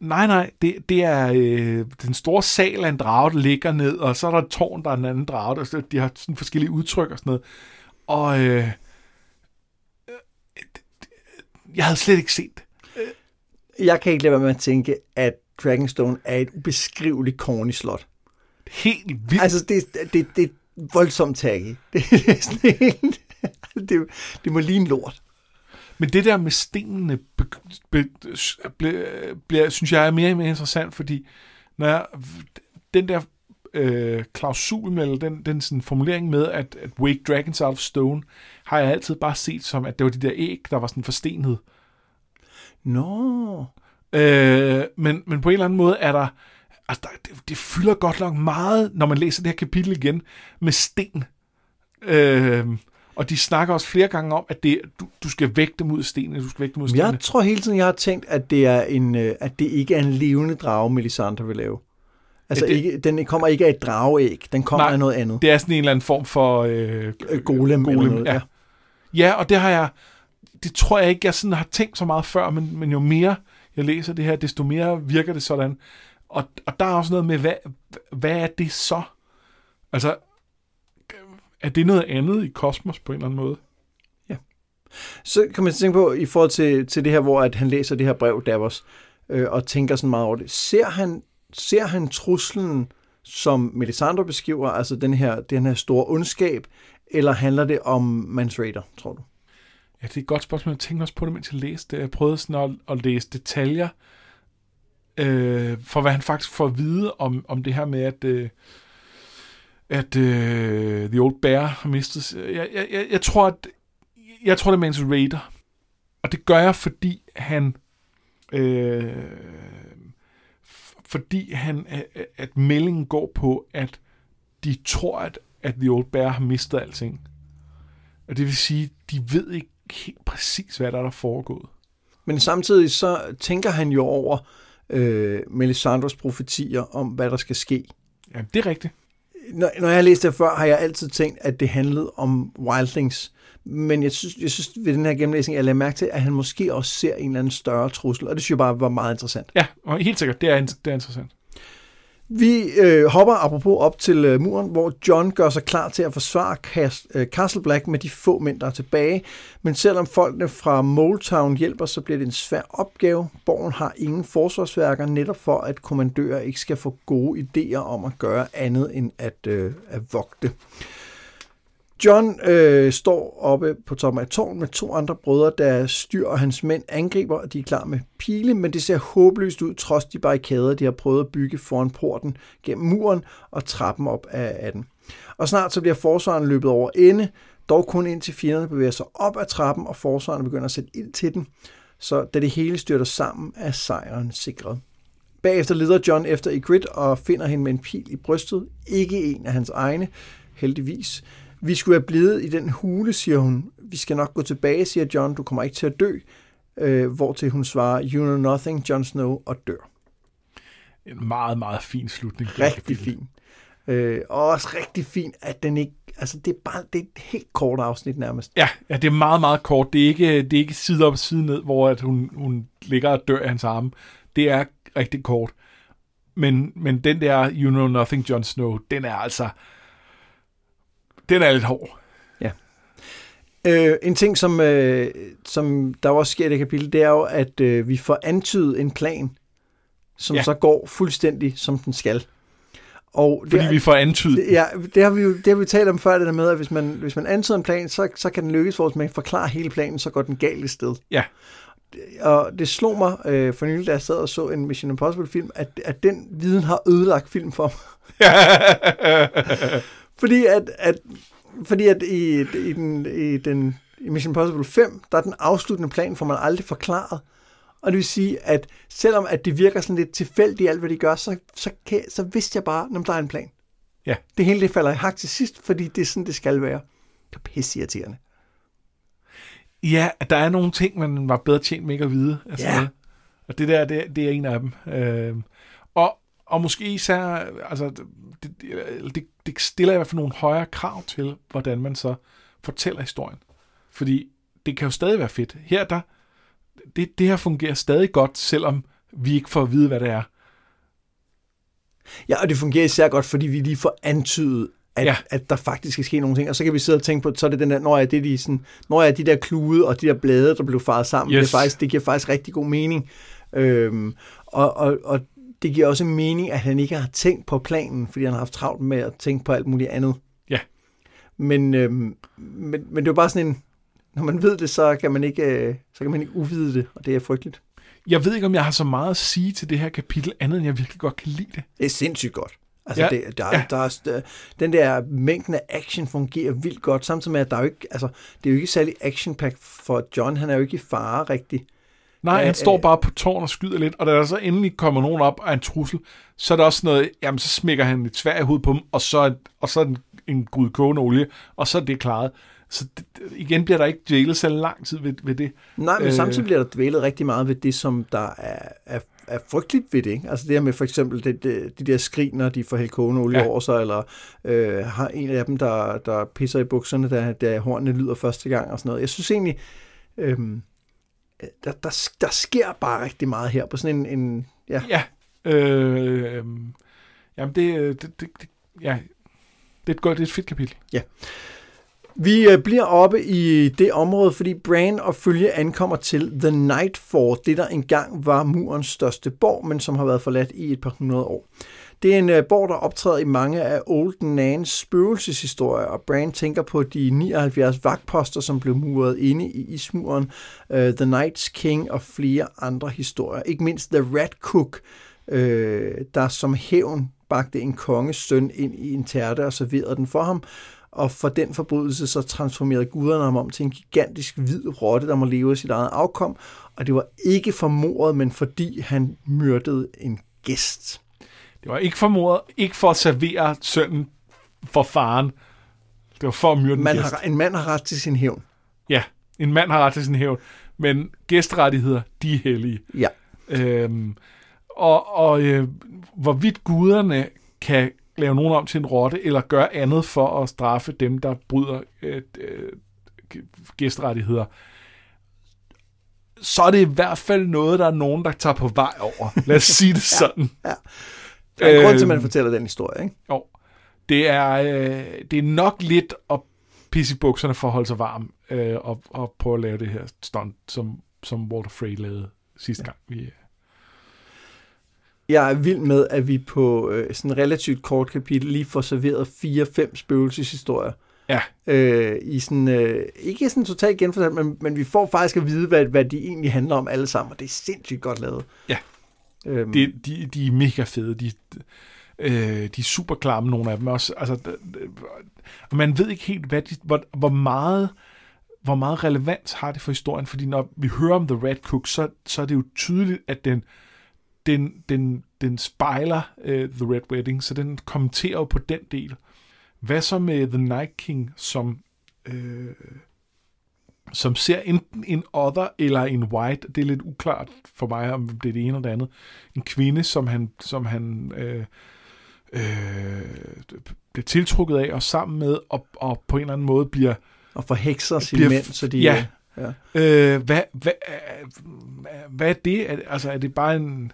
nej, nej, det, det er øh, den store sal af en drage, der ligger ned, og så er der et tårn, der er en anden drage, der, de har sådan forskellige udtryk og sådan noget. Og øh, jeg havde slet ikke set det. Jeg kan ikke lade være med at tænke, at Dragonstone er et ubeskriveligt corny slot. Helt vildt. Altså, det, det, det er voldsomt taggy. Det, det er sådan helt... Det, det må ligne lort. Men det der med stenene, be, synes jeg er mere og mere interessant, fordi når jeg, den der øh, klausul med, den, den sådan formulering med, at, at wake dragons out of stone, har jeg altid bare set som, at det var de der æg, der var sådan forstenet. Nå. Øh, men, men på en eller anden måde er der, altså der, det, det fylder godt nok meget, når man læser det her kapitel igen, med sten. Øh, og de snakker også flere gange om, at det, du, du skal ud af stenene. Du skal ud af stenene. Jeg tror hele tiden, jeg har tænkt, at det, er en, øh, at det ikke er en levende drage, Melisandre vil lave. Altså, det, ikke, den kommer ikke af et drageæg. Den kommer nej, af noget andet. Det er sådan en eller anden form for... Øh, øh golem, golem eller noget, ja. ja. Ja, og det har jeg... Det tror jeg ikke, jeg sådan har tænkt så meget før, men, men jo mere jeg læser det her, desto mere virker det sådan. Og, og der er også noget med, hvad, hvad er det så? Altså, er det noget andet i kosmos på en eller anden måde? Ja. Så kan man tænke på, i forhold til, til det her, hvor at han læser det her brev, Davos, øh, og tænker sådan meget over det. Ser han, ser han truslen, som Melisandre beskriver, altså den her, den her store ondskab, eller handler det om Mans Raider, tror du? Ja, det er et godt spørgsmål. Jeg tænkte også på det, mens jeg læste det. Jeg prøvede sådan at, at læse detaljer, øh, for hvad han faktisk får at vide om, om det her med, at, øh, at øh, The Old Bear har mistet... Jeg, jeg, jeg, jeg tror, at jeg tror, det er Mans Raider. Og det gør jeg, fordi han... Øh, fordi han, at meldingen går på, at de tror, at, at The Old Bear har mistet alting. Og det vil sige, de ved ikke helt præcis, hvad der er der foregået. Men samtidig så tænker han jo over øh, Melisandros profetier om, hvad der skal ske. Ja, det er rigtigt. Når, når jeg har læst det før, har jeg altid tænkt, at det handlede om Wildlings. Men jeg synes, jeg synes ved den her gennemlæsning, jeg lagde mærke til, at han måske også ser en eller anden større trussel, og det synes jeg bare var meget interessant. Ja, og helt sikkert, det er, det er interessant. Vi øh, hopper apropos op til øh, muren, hvor John gør sig klar til at forsvare Cas- øh, Castle Black med de få mænd, der er tilbage. Men selvom folkene fra Moltown hjælper, så bliver det en svær opgave. Borgen har ingen forsvarsværker, netop for at kommandører ikke skal få gode idéer om at gøre andet end at, øh, at vogte. John øh, står oppe på toppen af et tårn med to andre brødre, der styr og hans mænd angriber, og de er klar med pile, men det ser håbløst ud, trods de barrikader, de har prøvet at bygge foran porten gennem muren og trappen op af, af den. Og snart så bliver forsvaren løbet over ende, dog kun indtil fjenderne bevæger sig op ad trappen, og forsvaren begynder at sætte ild til den. Så da det hele styrter sammen, er sejren sikret. Bagefter leder John efter Ygritte og finder hende med en pil i brystet. Ikke en af hans egne, heldigvis. Vi skulle være blevet i den hule, siger hun. Vi skal nok gå tilbage, siger John. Du kommer ikke til at dø. Øh, hvor til hun svarer, you know nothing, Jon Snow, og dør. En meget, meget fin slutning. Rigtig fin. Øh, og også rigtig fint, at den ikke, altså det er bare det er et helt kort afsnit nærmest. Ja, ja, det er meget, meget kort. Det er ikke, det er ikke side op side ned, hvor at hun, hun ligger og dør i hans arme. Det er rigtig kort. Men, men den der You Know Nothing, Jon Snow, den er altså, den er lidt hård. Ja. Øh, en ting, som, øh, som der også sker i det kapitel, det er jo, at øh, vi får antydet en plan, som ja. så går fuldstændig, som den skal. Og Fordi det, vi får antydet Ja, det har vi jo det har vi talt om før, det der med, at hvis man, hvis man antyder en plan, så, så kan den lykkes, hvis man forklarer hele planen, så går den galt i sted. Ja. Og det slog mig øh, for nylig, da jeg sad og så en Mission Impossible film, at, at den viden har ødelagt film for mig. Fordi at, at, fordi at i, i, den, i, den, i Mission Impossible 5, der er den afsluttende plan, får man aldrig forklaret. Og det vil sige, at selvom at det virker sådan lidt tilfældigt alt, hvad de gør, så, så, kan, så vidste jeg bare, når der er en plan. Ja. Det hele det falder i hak til sidst, fordi det er sådan, det skal være. Det er pisse irriterende. Ja, der er nogle ting, man var bedre tjent med ikke at vide. Altså ja. Og det der, det, det er en af dem. Øh, og, måske især, altså, det, det, det stiller i hvert fald nogle højere krav til, hvordan man så fortæller historien. Fordi det kan jo stadig være fedt. Her, der, det, det her fungerer stadig godt, selvom vi ikke får at vide, hvad det er. Ja, og det fungerer især godt, fordi vi lige får antydet, at, ja. at der faktisk skal ske nogle ting. Og så kan vi sidde og tænke på, så er det den der, når jeg det de, sådan, når jeg de der klude og de der blade, der blev faret sammen, yes. det, er faktisk, det giver faktisk rigtig god mening. Øhm, og, og, og det giver også mening, at han ikke har tænkt på planen, fordi han har haft travlt med at tænke på alt muligt andet. Ja. Men, øhm, men, men det er bare sådan en, når man ved det, så kan man ikke, øh, så kan man ikke uvide det, og det er frygteligt. Jeg ved ikke, om jeg har så meget at sige til det her kapitel, andet end jeg virkelig godt kan lide det. Det er sindssygt godt. Altså, ja, det, der, ja. der, er, der, den der mængden af action fungerer vildt godt, samtidig med, at der er jo ikke, altså, det er jo ikke særlig action for John. Han er jo ikke i fare rigtig. Nej, han står bare på tårn og skyder lidt, og da der så endelig kommer nogen op af en trussel, så er der også noget, jamen så smækker han et svær i hovedet på dem, og så, og så en, en gud kogende olie, og så er det klaret. Så det, igen bliver der ikke dvælet så lang tid ved, ved det. Nej, men øh, samtidig bliver der dvælet rigtig meget ved det, som der er, er, er frygteligt ved det. Ikke? Altså det her med for eksempel det, det, de der skrig, når de får hældt kogende olie ja. over sig, eller øh, har en af dem, der, der pisser i bukserne, da, da hornene lyder første gang og sådan noget. Jeg synes egentlig, øh, der, der, der sker bare rigtig meget her på sådan en... en ja, ja øh, Jamen, det, øh, det, det, det, ja, det er et godt, det er et fedt kapitel. Vi øh, bliver oppe i det område, fordi Bran og følge ankommer til The Night Fort, det der engang var murens største borg, men som har været forladt i et par hundrede år. Det er en øh, uh, borg, der optræder i mange af Old Nans spøgelseshistorier, og Brand tænker på de 79 vagtposter, som blev muret inde i ismuren, uh, The Night's King og flere andre historier. Ikke mindst The Rat Cook, uh, der som hævn bagte en konges søn ind i en tærte og serverede den for ham, og for den forbrydelse så transformerede guderne ham om til en gigantisk hvid rotte, der må leve af sit eget afkom, og det var ikke for mordet, men fordi han myrdede en gæst. Det var ikke for mordet, ikke for at servere sønnen for faren. Det var for at myrde en Man har, en mand har ret til sin hævn. Ja, en mand har ret til sin hævn, men gæstrettigheder, de er hellige. Ja. Øhm, og og øh, hvorvidt guderne kan lave nogen om til en rotte, eller gøre andet for at straffe dem, der bryder øh, øh, gæstrettigheder, så er det i hvert fald noget, der er nogen, der tager på vej over. Lad os sige det sådan. Der er en grund til, at man Øhm, fortæller den historie, ikke? Jo. Det er, øh, det er nok lidt at pisse i bukserne for at holde sig varm, øh, og, og prøve at lave det her stunt, som, som Walter Frey lavede sidste gang. Vi, Jeg er vild med, at vi på øh, sådan en relativt kort kapitel lige får serveret fire-fem spøgelseshistorier. Ja. Øh, I sådan, øh, ikke sådan totalt genfortalt, men, men vi får faktisk at vide, hvad, hvad de egentlig handler om alle sammen, og det er sindssygt godt lavet. Ja. Øhm, de, de, de er mega fede. De, øh, de er super klamme, nogle af dem også. Altså, og man ved ikke helt, hvad de, hvor, hvor meget hvor meget relevans har det for historien, fordi når vi hører om The Red Cook, så, så er det jo tydeligt, at den, den, den, den spejler uh, The Red Wedding, så den kommenterer jo på den del. Hvad så med The Night King, som, øh, som ser enten en other eller en white, det er lidt uklart for mig, om det er det ene eller det andet, en kvinde, som han, som han øh, øh, bliver tiltrukket af og sammen med, og, og på en eller anden måde bliver og forhekser sine bliver- mænd, så de... ja. ja. Øh, hvad, hvad, øh, hvad er det? Altså, er det bare en,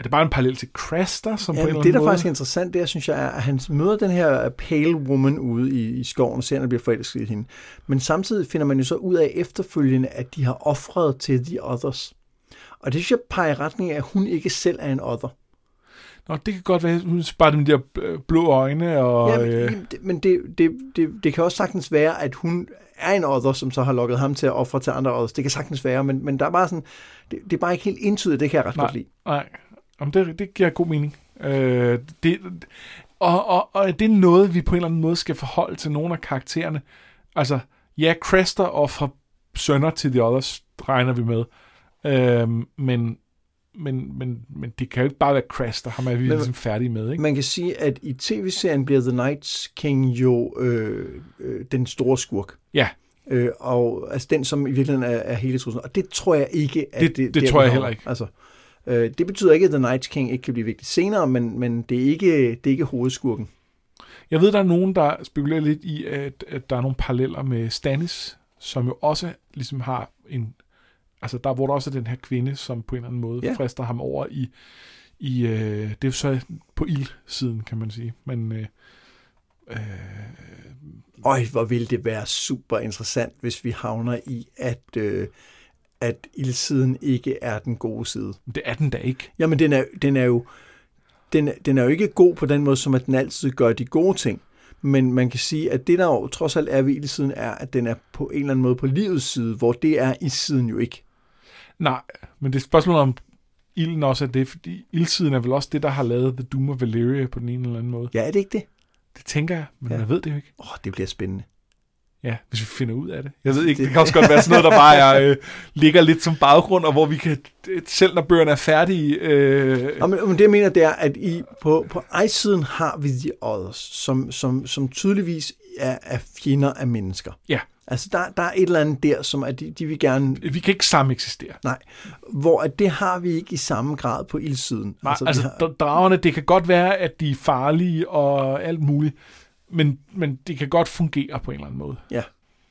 er det bare en parallel til Craster, som på en Ja, eller det, der måde? faktisk er interessant, det er, synes jeg, er, at han møder den her pale woman ude i, i skoven, og ser, at han bliver forelsket i hende. Men samtidig finder man jo så ud af efterfølgende, at de har offret til the others. Og det synes jeg peger i retning af, at hun ikke selv er en other. Nå, det kan godt være, hun bare de der øh, blå øjne, og... ja, men, øh, det, men det, det, det, det kan også sagtens være, at hun er en other, som så har lukket ham til at ofre til andre others. Det kan sagtens være, men, men der er bare sådan, det, det er bare ikke helt entydigt, det kan jeg ret Nej. godt lide. Nej, Jamen, det, det giver god mening. Øh, det, og, og, og det er noget, vi på en eller anden måde skal forholde til nogle af karaktererne. Altså, ja, Crester og fra sønner til The Others regner vi med. Øh, men, men, men, men det kan jo ikke bare være Crester, ham er vi Men- ligesom færdige med, ikke? Man kan sige, at i tv-serien bliver The Night King jo øh, øh, den store skurk. Ja. Øh, og altså den, som i virkeligheden er, er hele truslen. Og det tror jeg ikke, at Det- det, det der, tror jeg heller ikke. Altså, øh, det betyder ikke, at The Night King ikke kan blive vigtig senere, men, men det, er ikke, det er ikke hovedskurken. Jeg ved, der er nogen, der spekulerer lidt i, at, at der er nogle paralleller med Stannis, som jo også ligesom har en... Altså, der hvor der også er den her kvinde, som på en eller anden måde Ja. frister ham over i... i øh, det er jo så på ildsiden, kan man sige. Men... Øh, øh, Øj, hvor ville det være super interessant, hvis vi havner i, at, øh, at ildsiden ikke er den gode side. det er den da ikke. Jamen, den er, den er jo den, den er jo ikke god på den måde, som at den altid gør de gode ting. Men man kan sige, at det der jo trods alt er ved ildsiden, er, at den er på en eller anden måde på livets side, hvor det er i siden jo ikke. Nej, men det er et spørgsmål om ilden også er det, fordi ildsiden er vel også det, der har lavet The Doom of Valyria på den ene eller anden måde. Ja, er det ikke det? Det tænker jeg, men ja. jeg ved det jo ikke. Åh, oh, det bliver spændende. Ja, hvis vi finder ud af det. Jeg ved ikke, det kan også godt være sådan noget, der bare er, øh, ligger lidt som baggrund, og hvor vi kan, selv når bøgerne er færdige... Øh, Og men, men det jeg mener, det er, at i, på, på ej-siden har vi The Others, som, som, som tydeligvis er, er fjender af mennesker. Ja. Altså, der, der er et eller andet der, som at de, de vil gerne... vi kan ikke sammen eksistere. Nej, hvor at det har vi ikke i samme grad på ildsiden. Nej, altså, altså har... dragerne, det kan godt være, at de er farlige og alt muligt, men, men det kan godt fungere på en eller anden måde. Ja.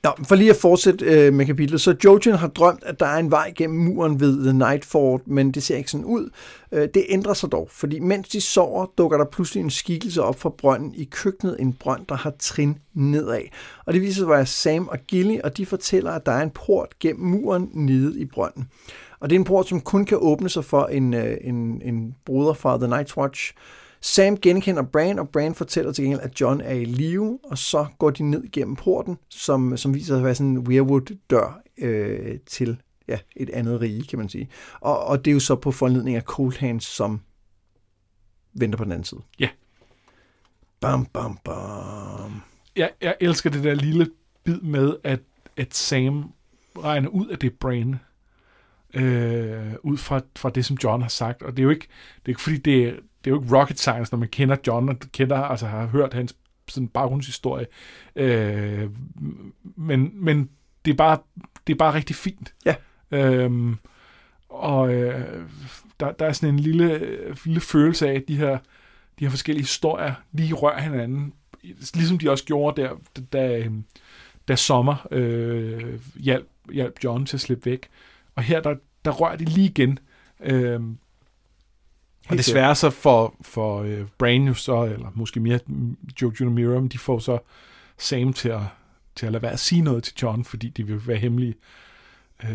Nå, for lige at fortsætte øh, med kapitlet, så Jojen har drømt, at der er en vej gennem muren ved The Night Fort, men det ser ikke sådan ud. Øh, det ændrer sig dog, fordi mens de sover, dukker der pludselig en skikkelse op fra brønden i køkkenet, en brønd, der har trin nedad. Og det viser sig at være Sam og Gilly, og de fortæller, at der er en port gennem muren nede i brønden. Og det er en port, som kun kan åbne sig for en, øh, en, en bruder fra The Night Watch, Sam genkender Bran, og Bran fortæller til gengæld, at John er i live, og så går de ned gennem porten, som, som viser sig at være sådan en weirwood-dør øh, til ja, et andet rige, kan man sige. Og, og det er jo så på forledning af Cold Hands, som venter på den anden side. Ja. Bam, bam, bam. Jeg, jeg elsker det der lille bid med, at, at Sam regner ud af det Bran, øh, ud fra, fra det, som John har sagt. Og det er jo ikke, det er ikke fordi, det er, det er jo ikke rocket science, når man kender John, og kender, altså har hørt hans sådan baggrundshistorie. Øh, men, men det er bare, det er bare rigtig fint. Ja. Øhm, og øh, der, der er sådan en lille, lille følelse af, at de her, de her forskellige historier lige rører hinanden, ligesom de også gjorde der, da, da Sommer øh, hjalp, hjalp John til at slippe væk. Og her, der, der rører de lige igen. Øh, og desværre så for, for uh, Brain jo så, eller måske mere Joe Junior Miram, de får så Sam til at, til at lade være at sige noget til John, fordi de vil være hemmelige. Uh,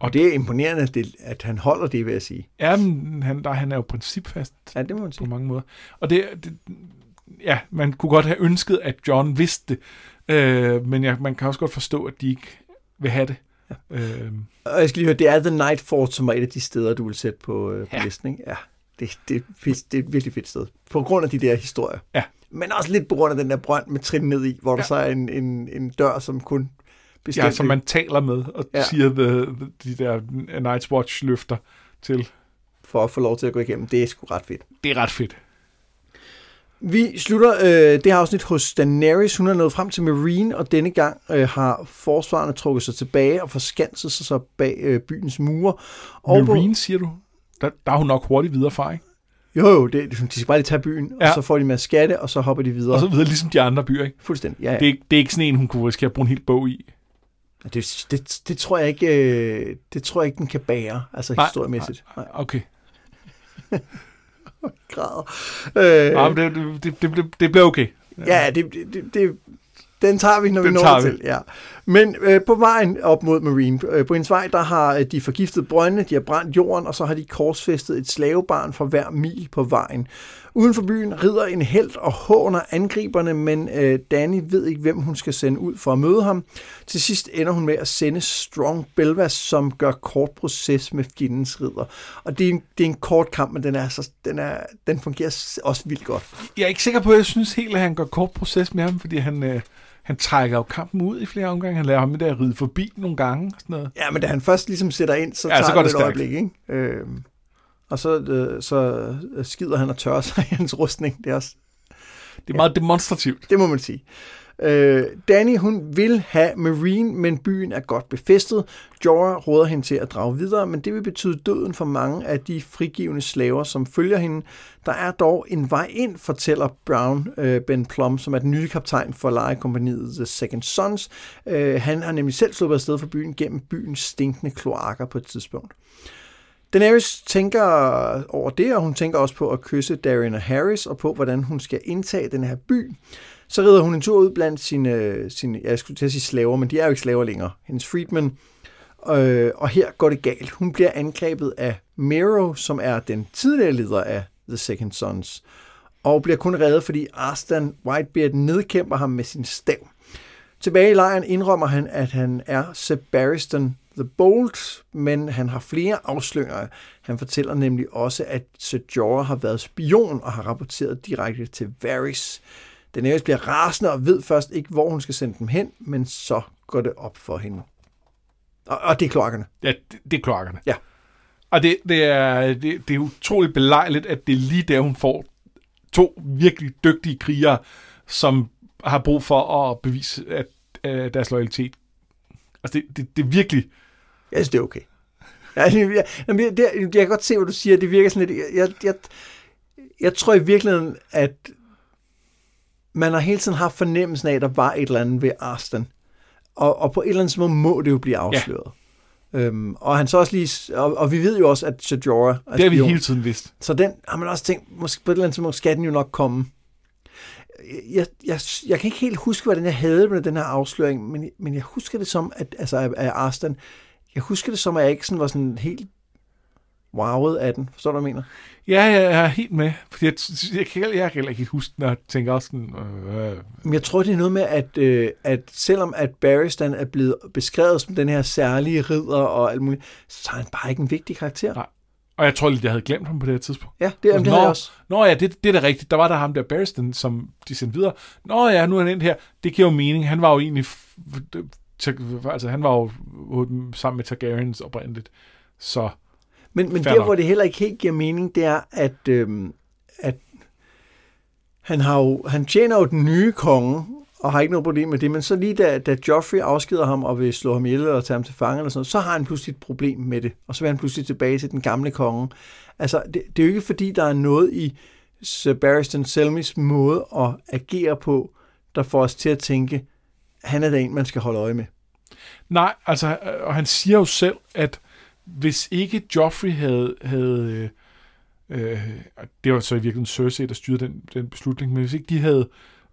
og det er imponerende, at, det, at han holder det, vil jeg sige. Ja, men han, der, han er jo principfast ja, det må man sige. på mange måder. Og det, det, ja, man kunne godt have ønsket, at John vidste det, uh, men ja, man kan også godt forstå, at de ikke vil have det. Øhm. Og jeg skal lige høre, det er The Night Fort, som er et af de steder, du vil sætte på, øh, på ja. listen, ikke? Ja, det, det, det, det er et virkelig fedt sted. På grund af de der historier. Ja. Men også lidt på grund af den der brønd med trin ned i, hvor ja. der så er en, en, en dør, som kun bestemte... Ja, som man taler med og ja. siger the, the, de der Night's Watch løfter til. For at få lov til at gå igennem. Det er sgu ret fedt. Det er ret fedt. Vi slutter øh, det her afsnit hos Daenerys. Hun er nået frem til Marine, og denne gang øh, har forsvarerne trukket sig tilbage og forskanset sig så bag øh, byens mure. Og Marine, siger du? Der, der er hun nok hurtigt videre fra, ikke? Jo, jo, det, de skal bare lige tage byen, ja. og så får de med skatte, og så hopper de videre. Og så videre, ligesom de andre byer, ikke? Fuldstændig, ja, ja. Det, er, det er ikke sådan en, hun kunne risikere at bruge en helt bog i. Det, det, det, tror jeg ikke, øh, det tror jeg ikke, den kan bære, altså nej, historiemæssigt. Nej. Okay. grader. Øh, ja, det, det, det, det bliver okay. Ja, det, det, det, den tager vi, når den vi når til. Ja. Men øh, på vejen op mod Marine, øh, på en vej, der har øh, de forgiftet brøndene, de har brændt jorden, og så har de korsfæstet et slavebarn for hver mil på vejen. Uden for byen rider en held og håner angriberne, men øh, Danny ved ikke, hvem hun skal sende ud for at møde ham. Til sidst ender hun med at sende Strong Belvas, som gør kort proces med fjendens ridder. Og det er en, det er en kort kamp, men den, er så, den, er, den fungerer også vildt godt. Jeg er ikke sikker på, at jeg synes helt, at han gør kort proces med ham, fordi han... Øh han trækker jo kampen ud i flere omgange. Han lader ham der ride forbi nogle gange. Og sådan noget. Ja, men da han først ligesom sætter ind, så ja, tager så går det, det et øjeblik. Ikke? Øhm, og så, øh, så skider han og tørrer sig i hans rustning. Det er også... Det er meget ja, demonstrativt. Det må man sige. Øh, Danny, hun vil have Marine, men byen er godt befæstet. Jorah råder hende til at drage videre, men det vil betyde døden for mange af de frigivende slaver, som følger hende. Der er dog en vej ind, fortæller Brown øh, Ben Plum, som er den nye kaptajn for lejekompaniet The Second Sons. Øh, han har nemlig selv sluppet afsted fra byen gennem byens stinkende kloakker på et tidspunkt. Daenerys tænker over det, og hun tænker også på at kysse Darren og Harris, og på, hvordan hun skal indtage den her by. Så rider hun en tur ud blandt sine, sine jeg skulle til at sige slaver, men de er jo ikke slaver længere, hendes freedmen. Øh, og her går det galt. Hun bliver angrebet af Mero, som er den tidligere leder af The Second Sons, og bliver kun reddet, fordi Arstan Whitebeard nedkæmper ham med sin stav. Tilbage i lejren indrømmer han, at han er Sebaristan the Bold, men han har flere afsløringer. Han fortæller nemlig også, at Sir Jorah har været spion og har rapporteret direkte til Varys. Daenerys bliver rasende og ved først ikke, hvor hun skal sende dem hen, men så går det op for hende. Og, og det er kloakkerne. Ja, det, det er kloakkerne. Ja. Og det, det, er, det, det er utroligt belejligt, at det er lige der, hun får to virkelig dygtige krigere, som har brug for at bevise at, at deres loyalitet. Altså, det, det, det er virkelig... Jeg synes, det er okay. Jeg, jeg, jeg, det, jeg kan godt se, hvad du siger. Det virker sådan lidt... Jeg, jeg, jeg, jeg tror i virkeligheden, at man har hele tiden haft fornemmelsen af, at der var et eller andet ved Arsten. Og, og på et eller andet måde må det jo blive afsløret. Ja. Øhm, og han så også lige, og, og vi ved jo også, at Sajora er Det har vi spion. hele tiden vidst. Så den har man også tænkt, måske på et eller andet tidspunkt skal den jo nok komme. Jeg, jeg, jeg kan ikke helt huske, hvordan jeg havde med den her afsløring, men, men jeg husker det som, at, altså af Arstan, jeg husker det som, at jeg ikke sådan var sådan helt wowet af den. Forstår du, hvad jeg mener? Ja, jeg er helt med. Fordi jeg, jeg, kan, jeg kan heller ikke huske, når jeg tænker også sådan... Øh, Men jeg tror, det er noget med, at, øh, at selvom at Barristan er blevet beskrevet som den her særlige ridder og alt muligt, så er han bare ikke en vigtig karakter. Nej. og jeg tror lidt, jeg havde glemt ham på det her tidspunkt. Ja, det, jamen, det havde jeg også. Nå ja, det, det er da rigtigt. Der var der ham der Barristan, som de sendte videre. Nå ja, nu er han ind her. Det giver jo mening. Han var jo egentlig... Altså, han var jo sammen med Targaryens oprindeligt. Så Men, men der, nok. hvor det heller ikke helt giver mening, det er, at, øhm, at han, har jo, han tjener jo den nye konge, og har ikke noget problem med det, men så lige da, da Joffrey afskeder ham og vil slå ham ihjel og tage ham til fange, eller sådan så har han pludselig et problem med det, og så vil han pludselig tilbage til den gamle konge. Altså, det, det er jo ikke fordi, der er noget i Sir Barristan Selmys måde at agere på, der får os til at tænke, han er da en, man skal holde øje med. Nej, altså, øh, og han siger jo selv, at hvis ikke Joffrey havde, havde øh, øh, det var så i virkeligheden Cersei, der styrede den, den beslutning, men hvis ikke de havde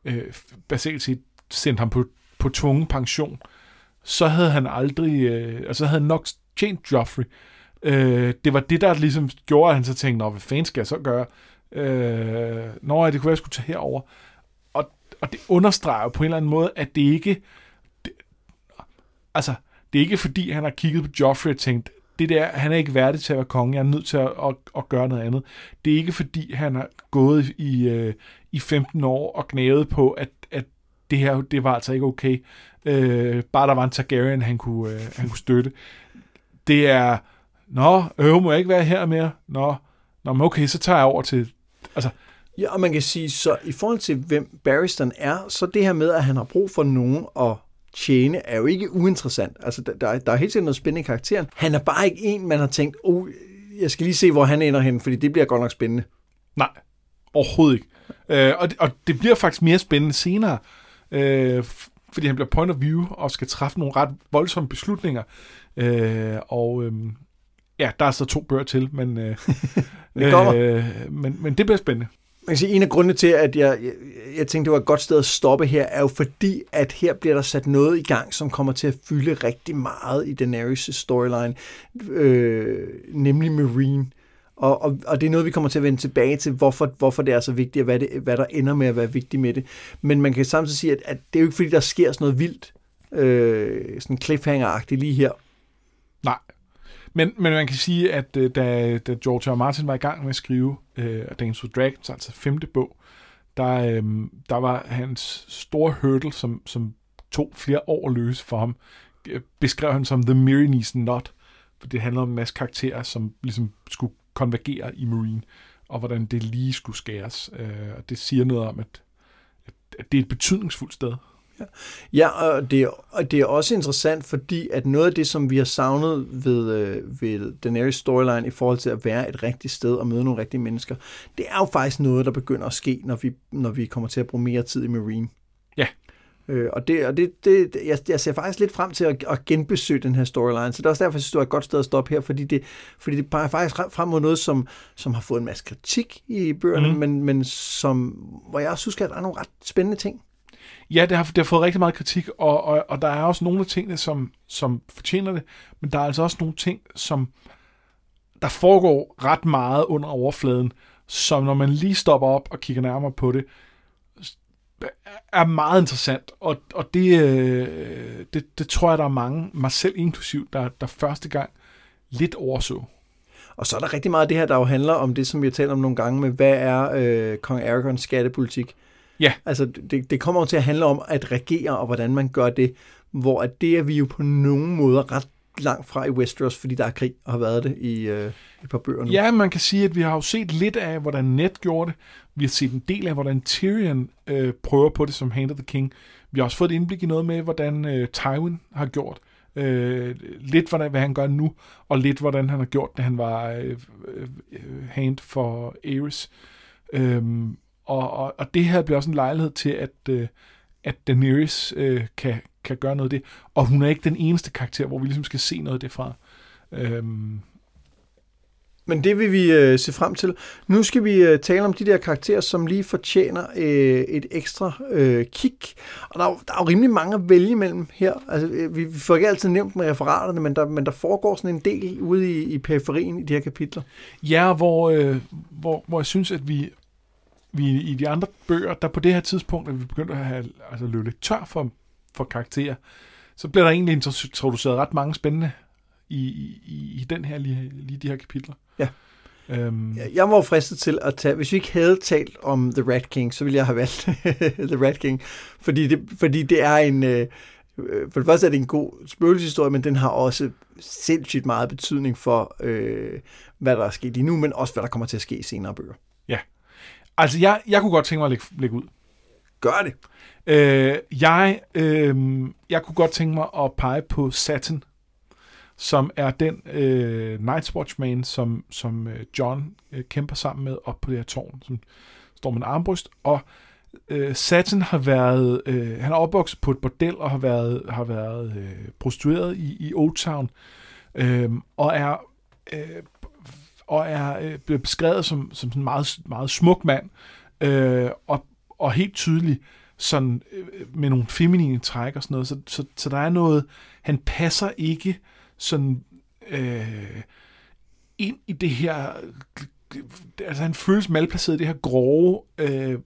øh, basalt set sendt ham på, på tvungen pension, så havde han aldrig, øh, altså havde nok tjent Joffrey. Øh, det var det, der ligesom gjorde, at han så tænkte, Nå, hvad fanden skal jeg så gøre? Øh, når det kunne være, at jeg skulle tage herover. Og, det understreger på en eller anden måde, at det ikke, det, altså, det er ikke fordi, han har kigget på Joffrey og tænkt, det der, han er ikke værdig til at være konge, jeg er nødt til at, at, at gøre noget andet. Det er ikke fordi, han har gået i, øh, i 15 år og gnævet på, at, at det her, det var altså ikke okay. Øh, bare der var en Targaryen, han kunne, øh, han kunne støtte. Det er, nå, øh, må jeg ikke være her mere? Nå, nå men okay, så tager jeg over til, altså, Ja, og man kan sige, så i forhold til, hvem Barristan er, så det her med, at han har brug for nogen at tjene, er jo ikke uinteressant. Altså, der, der, er, der er helt sikkert noget spændende i karakteren. Han er bare ikke en, man har tænkt, oh, jeg skal lige se, hvor han ender hen, fordi det bliver godt nok spændende. Nej, overhovedet ikke. Øh, og, det, og det bliver faktisk mere spændende senere, øh, fordi han bliver point of view og skal træffe nogle ret voldsomme beslutninger. Øh, og øh, ja, der er så to bøger til, men, øh, Det øh, men, men det bliver spændende. Man kan sige, en af grundene til, at jeg, jeg, jeg tænkte, det var et godt sted at stoppe her, er jo fordi, at her bliver der sat noget i gang, som kommer til at fylde rigtig meget i Daenerys' storyline, øh, nemlig Marine. Og, og, og det er noget, vi kommer til at vende tilbage til, hvorfor, hvorfor det er så vigtigt, og hvad, det, hvad der ender med at være vigtigt med det. Men man kan samtidig sige, at, at det er jo ikke fordi, der sker sådan noget vildt, øh, sådan cliffhanger lige her. Nej. Men, men man kan sige, at øh, da, da George R. Martin var i gang med at skrive øh, Dance with Dragons, altså femte bog, der, øh, der var hans store hurdle, som, som tog flere år at løse for ham, øh, beskrev han som The Myronese Knot, for det handler om en masse karakterer, som ligesom skulle konvergere i Marine, og hvordan det lige skulle skæres. Øh, og det siger noget om, at, at det er et betydningsfuldt sted. Ja, og det, er- og det er også interessant, fordi at noget af det, som vi har savnet ved, øh, ved Daenerys storyline i forhold til at være et rigtigt sted og møde nogle rigtige mennesker, det er jo faktisk noget, der begynder at ske, når vi, når vi kommer til at bruge mere tid i Marine. Ja. Øh, og det, og det, det, jeg, jeg ser faktisk lidt frem til at, at genbesøge den her storyline, så det er også derfor, jeg synes, det var et godt sted at stoppe her, fordi det, fordi det peger faktisk frem- mod noget, som, som har fået en masse kritik i bøgerne, mm. men, men som, hvor jeg også synes, at der er nogle ret spændende ting. Ja, det har, det har fået rigtig meget kritik, og, og, og der er også nogle af tingene, som, som fortjener det, men der er altså også nogle ting, som der foregår ret meget under overfladen, som når man lige stopper op og kigger nærmere på det, er meget interessant, og, og det, øh, det, det tror jeg, der er mange, mig selv inklusiv, der, der første gang lidt overså. Og så er der rigtig meget af det her, der jo handler om det, som vi har talt om nogle gange med, hvad er øh, Kong Aragons skattepolitik? Ja. Altså, det, det kommer jo til at handle om at regere, og hvordan man gør det, hvor at det er vi jo på nogen måder ret langt fra i Westeros, fordi der er krig, og har været det i øh, et par bøger nu. Ja, man kan sige, at vi har jo set lidt af, hvordan Ned gjorde det. Vi har set en del af, hvordan Tyrion øh, prøver på det som Hand of the King. Vi har også fået et indblik i noget med, hvordan øh, Tywin har gjort. Øh, lidt, hvordan, hvad han gør nu, og lidt, hvordan han har gjort, da han var øh, øh, Hand for Aerys. Øhm, og, og, og det her bliver også en lejlighed til at, øh, at Daenerys øh, kan, kan gøre noget af det. Og hun er ikke den eneste karakter, hvor vi ligesom skal se noget af det fra. Øhm, men det vil vi øh, se frem til. Nu skal vi øh, tale om de der karakterer, som lige fortjener øh, et ekstra øh, kig. Og der er, der er jo rimelig mange at vælge imellem her. Altså, øh, vi, vi får ikke altid nævnt med referaterne, men der, men der foregår sådan en del ude i, i periferien i de her kapitler. Ja, hvor, øh, hvor, hvor jeg synes, at vi, vi i de andre bøger, der på det her tidspunkt, at vi begyndte at have, altså, løbe lidt tør for, for karakterer, så bliver der egentlig introduceret ret mange spændende i, i, i den her lige, lige de her kapitler. Ja. Øhm. Jeg var fristet til at tage, hvis vi ikke havde talt om The Rat King, så ville jeg have valgt The Rat King, fordi det, fordi det er en, øh, for det første er det en god spøgelseshistorie, men den har også sindssygt meget betydning for, øh, hvad der er sket i nu, men også hvad der kommer til at ske i senere bøger. Ja. Altså, jeg, jeg kunne godt tænke mig at lægge, lægge ud. Gør det. Øh, jeg, øh, jeg kunne godt tænke mig at pege på Satin som er den øh, Night's Watchman, som, som øh, John øh, kæmper sammen med op på det her tårn, som står med en armbryst, og øh, Satin har været, øh, han er opvokset på et bordel og har været, har været øh, prostitueret i, i Old Town, øh, og er, øh, og er øh, blevet beskrevet som, som en meget, meget smuk mand, øh, og, og helt tydelig sådan, øh, med nogle feminine træk og sådan noget, så, så, så der er noget, han passer ikke sådan øh, ind i det her altså han føles malplaceret i det her grove, øh,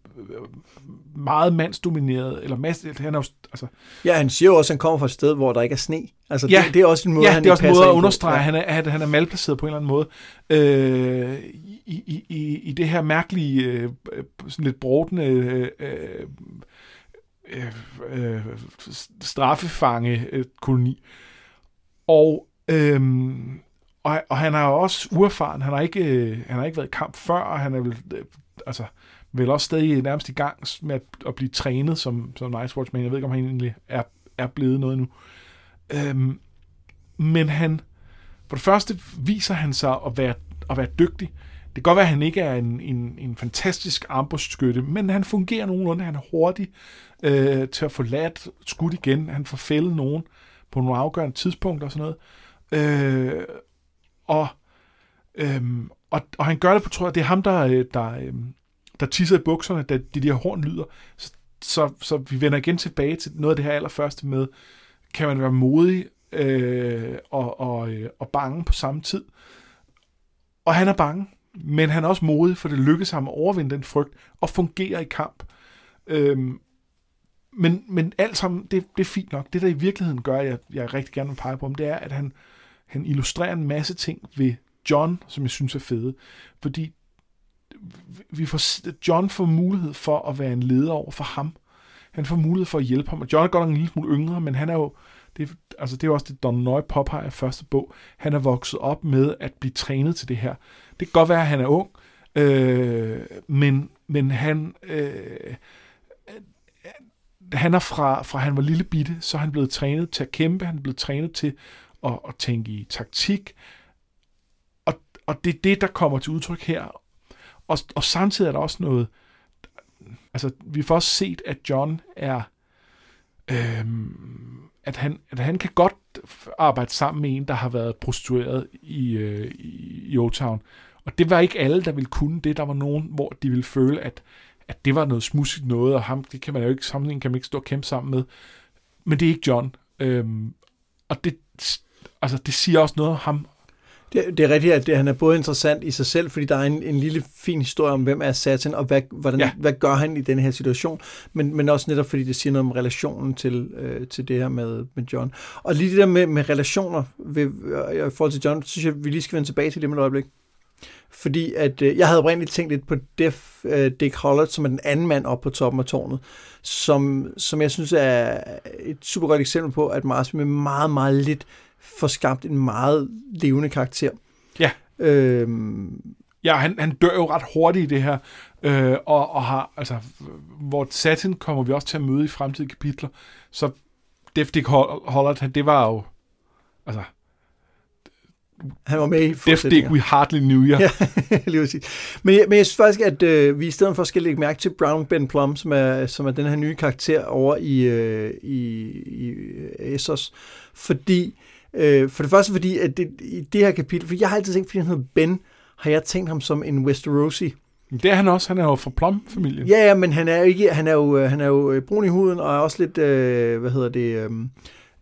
meget mandsdomineret, eller mas, han er jo, altså... Ja, han siger jo også, at han kommer fra et sted, hvor der ikke er sne. Altså, ja, det, det er også en måde, ja, han det er også en måde at understrege, ja. at han er, at han er malplaceret på en eller anden måde. Øh, i, i, i, I det her mærkelige, øh, sådan lidt brodende øh, øh, øh, straffefange-koloni. Og Øhm, og, og han er også uerfaren. Han har ikke, øh, han har ikke været i kamp før, og han er vel, øh, altså, vel også stadig nærmest i gang med at, at blive trænet som, som Night Watchman. Jeg ved ikke, om han egentlig er, er blevet noget nu. Øhm, men han, for det første viser han sig at være, at være dygtig. Det kan godt være, at han ikke er en, en, en fantastisk armbrustskytte, men han fungerer nogenlunde. Han er hurtig øh, til at få ladt skudt igen. Han får fældet nogen på nogle afgørende tidspunkter og sådan noget. Øh, og, øhm, og, og han gør det på, tror jeg, det er ham, der, øh, der, øhm, der tisser i bukserne, da de, der horn lyder. Så, så, så vi vender igen tilbage til noget af det her allerførste med, kan man være modig øh, og, og, øh, og bange på samme tid. Og han er bange, men han er også modig, for det lykkes ham at overvinde den frygt og fungere i kamp. Øhm, men, men alt sammen, det, det er fint nok. Det, der i virkeligheden gør, at jeg, jeg rigtig gerne vil pege på ham, det er, at han, han illustrerer en masse ting ved John, som jeg synes er fede. Fordi vi får, John får mulighed for at være en leder over for ham. Han får mulighed for at hjælpe ham. Og John er godt nok en lille smule yngre, men han er jo, det, altså det er jo også det, Don Noy påpeger i første bog. Han er vokset op med at blive trænet til det her. Det kan godt være, at han er ung, øh, men, men han, øh, han er fra, fra han var lille bitte, så er han blevet trænet til at kæmpe, han er blevet trænet til og, og tænke i taktik, og, og det er det, der kommer til udtryk her. Og, og samtidig er der også noget, altså vi får også set, at John er, øhm, at, han, at han kan godt arbejde sammen med en, der har været prostitueret i, øh, i, i Old Town. Og det var ikke alle, der ville kunne det. Der var nogen, hvor de ville føle, at at det var noget smudsigt noget, og ham, det kan man jo ikke sammenligne, kan man ikke stå og kæmpe sammen med. Men det er ikke John. Øhm, og det, altså, det siger også noget om ham. Det, det er rigtigt, at det, han er både interessant i sig selv, fordi der er en, en lille fin historie om, hvem er Satan, og hvad, hvordan, ja. hvad gør han i den her situation, men, men også netop fordi det siger noget om relationen til, øh, til det her med, med John. Og lige det der med, med relationer ved, øh, i forhold til John, synes jeg, vi lige skal vende tilbage til det med et øjeblik. Fordi at, øh, jeg havde oprindeligt tænkt lidt på Def, øh, Dick Hollert, som er den anden mand op på toppen af tårnet, som, som jeg synes er et super godt eksempel på, at Mars med meget, meget lidt får skabt en meget levende karakter. Ja. Øhm, ja, han, han dør jo ret hurtigt i det her, øh, og, og har, altså, hvor Satin kommer vi også til at møde i fremtidige kapitler, så Def Dick Hollert, det var jo, altså, Han var med i fortsætninger. we hardly knew you. Ja, lige præcis. Men, jeg- men jeg synes faktisk, at øh, vi i stedet for skal lægge mærke til Brown Ben Plum, som er, som er den her nye karakter over i, øh, i, i Essos. Fordi, øh, for det første fordi, at det, i det her kapitel, for jeg har altid tænkt, fordi han hedder Ben, har jeg tænkt ham som en Westerosi. Det er han også. Han er jo fra Plum-familien. Ja, ja, men han er jo ikke, han er jo, øh, han er jo øh, brun i huden, og er også lidt, øh, hvad hedder det, øh,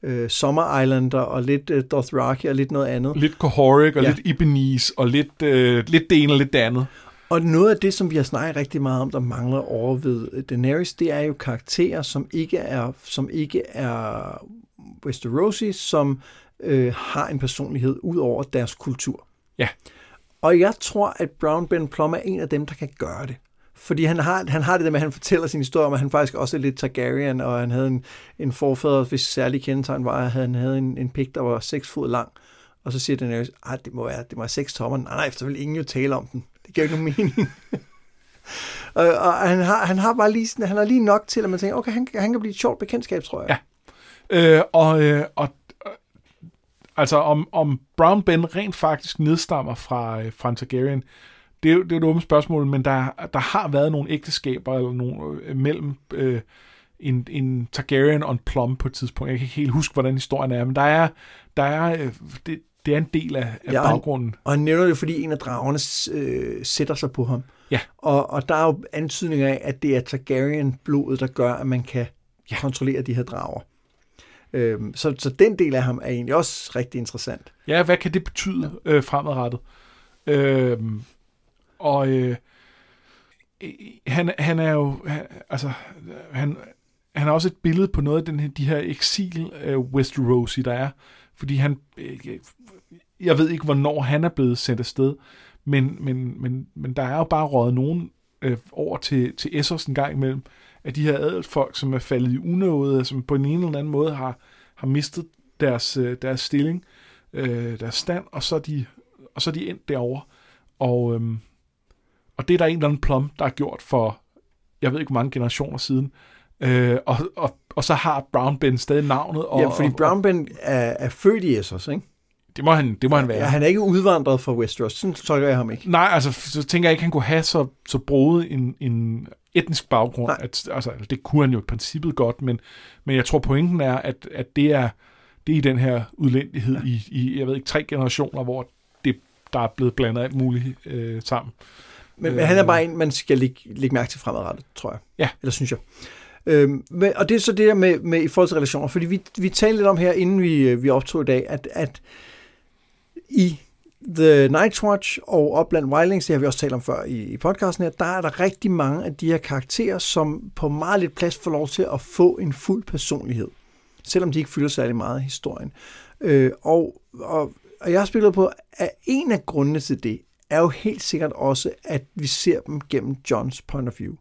øh, Summer Islander, og lidt øh, Dothraki, og lidt noget andet. Lidt Cohoric og ja. lidt Ibanese og lidt, øh, lidt det ene og lidt det andet. Og noget af det, som vi har snakket rigtig meget om, der mangler over ved Daenerys, det er jo karakterer, som ikke er, som ikke er Westerosi, som øh, har en personlighed ud over deres kultur. Ja. Og jeg tror, at Brown Ben Plum er en af dem, der kan gøre det. Fordi han har, han har det der med, at han fortæller sin historie om, at han faktisk også er lidt Targaryen, og han havde en, en forfader, hvis særlig kendetegn var, at han havde en, en pik, der var 6 fod lang. Og så siger Daenerys, at det må være, det må være 6 tommer. Nej, nej, så vil ingen jo tale om den. Det giver ikke nogen mening. og, og han, har, han har bare lige, sådan, han har lige nok til, at man tænker, okay, han, han kan blive et sjovt bekendtskab, tror jeg. Ja. Øh, og, øh, og altså om, om Brown Ben rent faktisk nedstammer fra, øh, fra en Targaryen, det er, det er et åbent spørgsmål, men der, der har været nogle ægteskaber eller nogle, øh, mellem øh, en, en Targaryen og en Plum på et tidspunkt. Jeg kan ikke helt huske, hvordan historien er, men der er, der er øh, det, det er en del af, af Ja, ja, og han- baggrunden. Og han nævner det, fordi en af dragerne øh, sætter sig på ham. Ja. Og, og der er jo antydninger af, at det er Targaryen-blodet, der gør, at man kan. Ja. kontrollere de her drager. Øhm, så, så den del af ham er egentlig også rigtig interessant. Ja, hvad kan det betyde øh, fremadrettet? Øhm, og øh, han, han er jo, han, altså, han, han er også et billede på noget af den her, de her eksil øh, Westerosi, der er. Fordi han, øh, jeg ved ikke, hvornår han er blevet sendt afsted, men, men, men, men der er jo bare røget nogen øh, over til, til Essos en gang imellem, af de her adelsfolk, som er faldet i unåde, som på en eller anden måde har, har mistet deres, øh, deres stilling, øh, deres stand, og så er de, og så er de endt derovre. Og, øhm, og det er der en eller anden plum, der har gjort for, jeg ved ikke, hvor mange generationer siden. Øh, og, og, og så har Brown Ben stadig navnet. Og, ja, fordi og, Brown Ben er, er født i Essos, ikke? Det må han, det må han være. Ja, han er ikke udvandret fra Westeros. Sådan tolker jeg ham ikke. Nej, altså, så tænker jeg ikke, han kunne have så, så broet en, en etnisk baggrund. Nej. At, altså, det kunne han jo i princippet godt, men, men jeg tror, pointen er, at, at det er det er i den her udlændighed ja. i, i, jeg ved ikke, tre generationer, hvor det, der er blevet blandet alt muligt øh, sammen. Men, men han er bare en, man skal lægge, lægge mærke til fremadrettet, tror jeg. Ja. Eller synes jeg. Øhm, men, og det er så det der med, med i forhold til relationer, fordi vi, vi talte lidt om her, inden vi, øh, vi optog i dag, at, at i The Night's Watch og Opland Wildlings, det har vi også talt om før i, i podcasten her, der er der rigtig mange af de her karakterer, som på meget lidt plads får lov til at få en fuld personlighed, selvom de ikke fylder særlig meget i historien. Øh, og, og, og jeg har spillet på, at en af grundene til det, er jo helt sikkert også, at vi ser dem gennem Johns point of view.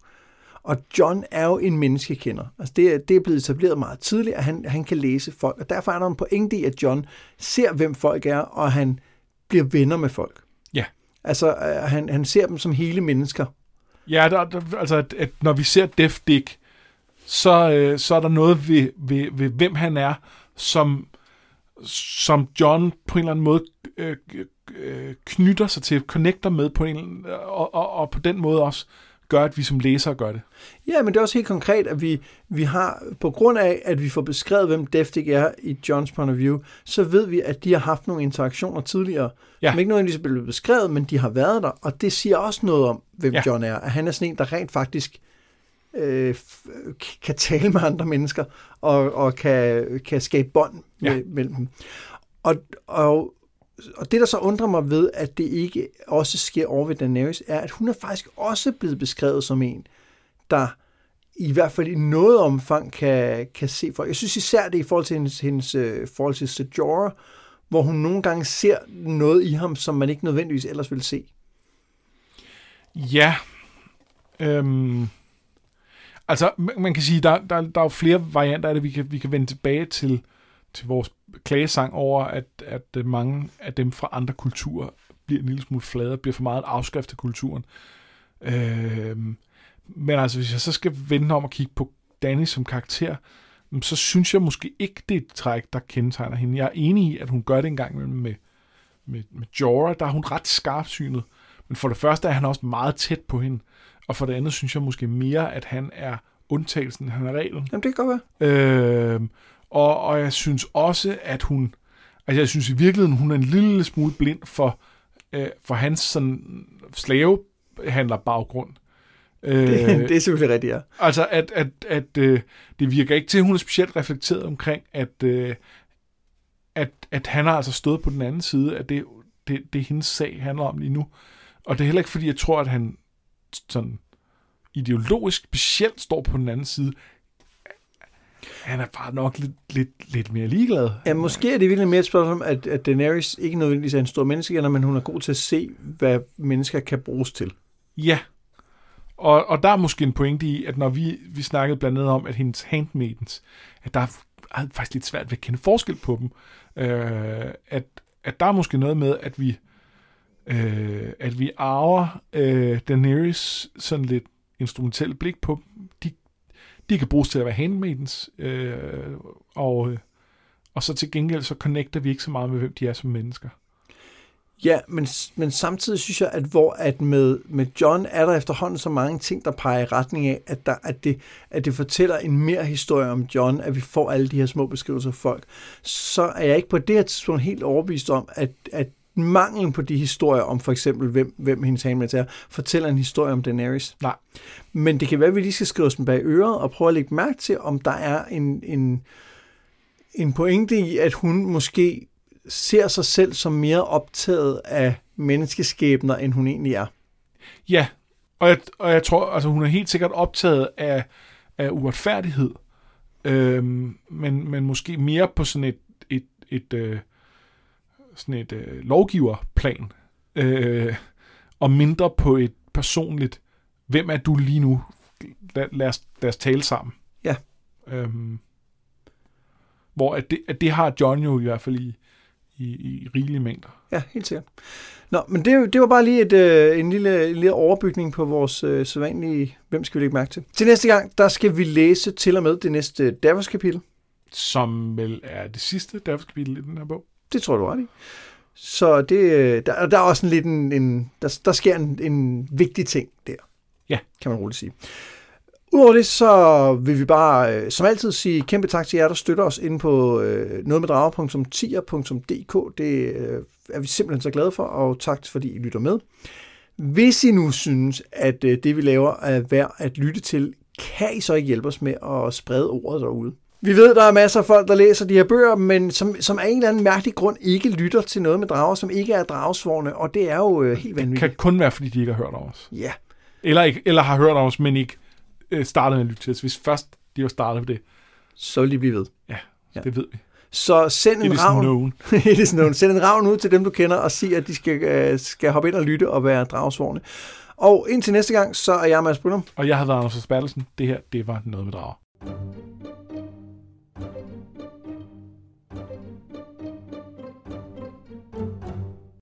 Og John er jo en menneskekender. Altså det, er, det er blevet etableret meget tidligt, at han, han kan læse folk. Og derfor er der en pointe i, at John ser, hvem folk er, og han bliver venner med folk. Ja. Altså, øh, han, han ser dem som hele mennesker. Ja, der, der, altså, at, at når vi ser Death Dick, så, øh, så er der noget ved, ved, ved, hvem han er, som, som John på en eller anden måde øh, øh, knytter sig til, connecter med på en, og, og, og på den måde også gør, at vi som læsere gør det. Ja, men det er også helt konkret, at vi, vi har, på grund af, at vi får beskrevet, hvem Deftig er i Johns point of view, så ved vi, at de har haft nogle interaktioner tidligere, Ja. som ikke nødvendigvis blevet beskrevet, men de har været der, og det siger også noget om, hvem Ja. John er. At han er sådan en, der rent faktisk øh, kan tale med andre mennesker, og, og kan, kan skabe bånd ja. mellem dem. Og, og, og det, der så undrer mig ved, at det ikke også sker over ved Daenerys, er, at hun er faktisk også blevet beskrevet som en, der i hvert fald i noget omfang kan, kan se folk. Jeg synes især det i forhold til hendes, hendes øh, forhold til Sejora, hvor hun nogle gange ser noget i ham, som man ikke nødvendigvis ellers ville se. Ja. Øhm, altså, man man kan sige, der, der, der er jo flere varianter af det. Vi kan, vi kan vende tilbage til, til vores klagesang over, at, at øh, mange af dem fra andre kulturer bliver en lille smule flade, bliver for meget en afskrift af kulturen. Øhm, men altså, hvis jeg så skal vende om og kigge på Danny som karakter, mm, så synes jeg måske ikke, det er et træk, der kendetegner hende. Jeg er enig i, at hun gør det en gang imellem med, med, med Jorah, der er hun ret skarpsynet. Men for det første er han også meget tæt på hende. Og for det andet synes jeg måske mere, at han er undtagelsen, han er reglen. Jamen, det kan godt være. Øh, og, og jeg synes også, at hun... Altså, jeg synes i virkeligheden, hun er en lille smule blind for, øh, for hans sådan slavehandlerbaggrund. Øh, det, det er selvfølgelig rigtigt, ja. Altså, at, at, at øh, det virker ikke til, at hun er specielt reflekteret omkring, at, øh, at, at han har altså stået på den anden side, at det, det, det hendes sag handler om lige nu. Og det er heller ikke, fordi jeg tror, at han sådan ideologisk specielt står på den anden side. Han er bare nok lidt, lidt, lidt mere ligeglad. Ja, måske er det virkelig mere et spørgsmål om, at, at Daenerys ikke nødvendigvis er en stor menneske, men hun er god til at se, hvad mennesker kan bruges til. Ja, og, og der er måske en pointe i, at når vi, vi snakkede blandt andet om, at hendes handmaidens, at der er faktisk lidt svært ved at kende forskel på dem, øh, at, at der er måske noget med, at vi øh, at vi arver øh, Daenerys sådan lidt instrumentelle blik på De, de kan bruges til at være handmaidens, øh, og, øh, og så til gengæld så connecter vi ikke så meget med, hvem de er som mennesker. Ja, men, men samtidig synes jeg, at hvor at med, med John er der efterhånden så mange ting, der peger i retning af, at, der, at, det, at det fortæller en mere historie om John, at vi får alle de her små beskrivelser af folk, så er jeg ikke på det her tidspunkt helt overbevist om, at, at manglen på de historier om for eksempel, hvem, hvem hendes handmaid er, fortæller en historie om Daenerys. Nej. Men det kan være, at vi lige skal skrive os den bag øret og prøve at lægge mærke til, om der er en, en, en pointe i, at hun måske ser sig selv som mere optaget af menneskeskæbner, end hun egentlig er. Ja, og jeg, og jeg tror, altså hun er helt sikkert optaget af, af uretfærdighed, øhm, men, men måske mere på sådan et, et, et, øh, sådan et øh, lovgiverplan, øh, og mindre på et personligt, hvem er du lige nu? Lad, lad, os, lad os tale sammen. Ja. Øhm, hvor at det, at det har John jo i hvert fald i, i, i rigelige mængder. Ja, helt sikkert. Nå, men det, det var bare lige et, øh, en, lille, en lille overbygning på vores øh, sædvanlige, hvem skal vi lægge mærke til. Til næste gang, der skal vi læse til og med det næste Davos kapitel. Som vel er det sidste Davos kapitel i den her bog. Det tror du ret i. Så det, øh, der, der er også en lidt en, en der, der sker en, en vigtig ting der. Ja. Kan man roligt sige. Udover det, så vil vi bare øh, som altid sige kæmpe tak til jer, der støtter os inde på øh, nogetmeddrager.tier.dk. Det øh, er vi simpelthen så glade for, og tak fordi I lytter med. Hvis I nu synes, at øh, det vi laver er værd at lytte til, kan I så ikke hjælpe os med at sprede ordet derude. Vi ved, der er masser af folk, der læser de her bøger, men som, som af en eller anden mærkelig grund ikke lytter til noget med drager, som ikke er dragsvorne, og det er jo øh, helt vanvittigt. Det kan kun være, fordi de ikke har hørt om os. Ja. Eller, ikke, eller har hørt om os, men ikke øh, startet med at lytte til os. Hvis først de var startet på det. Så vil de blive ved. Ja, ja. det ved vi. Så send en ravn. It is known. Send en ravn ud til dem, du kender, og sig, at de skal, øh, skal hoppe ind og lytte og være dragsvorne. Og indtil næste gang, så er jeg Mads Brunum. Og jeg har været Anders Bertelsen. Det her, det var noget med drager.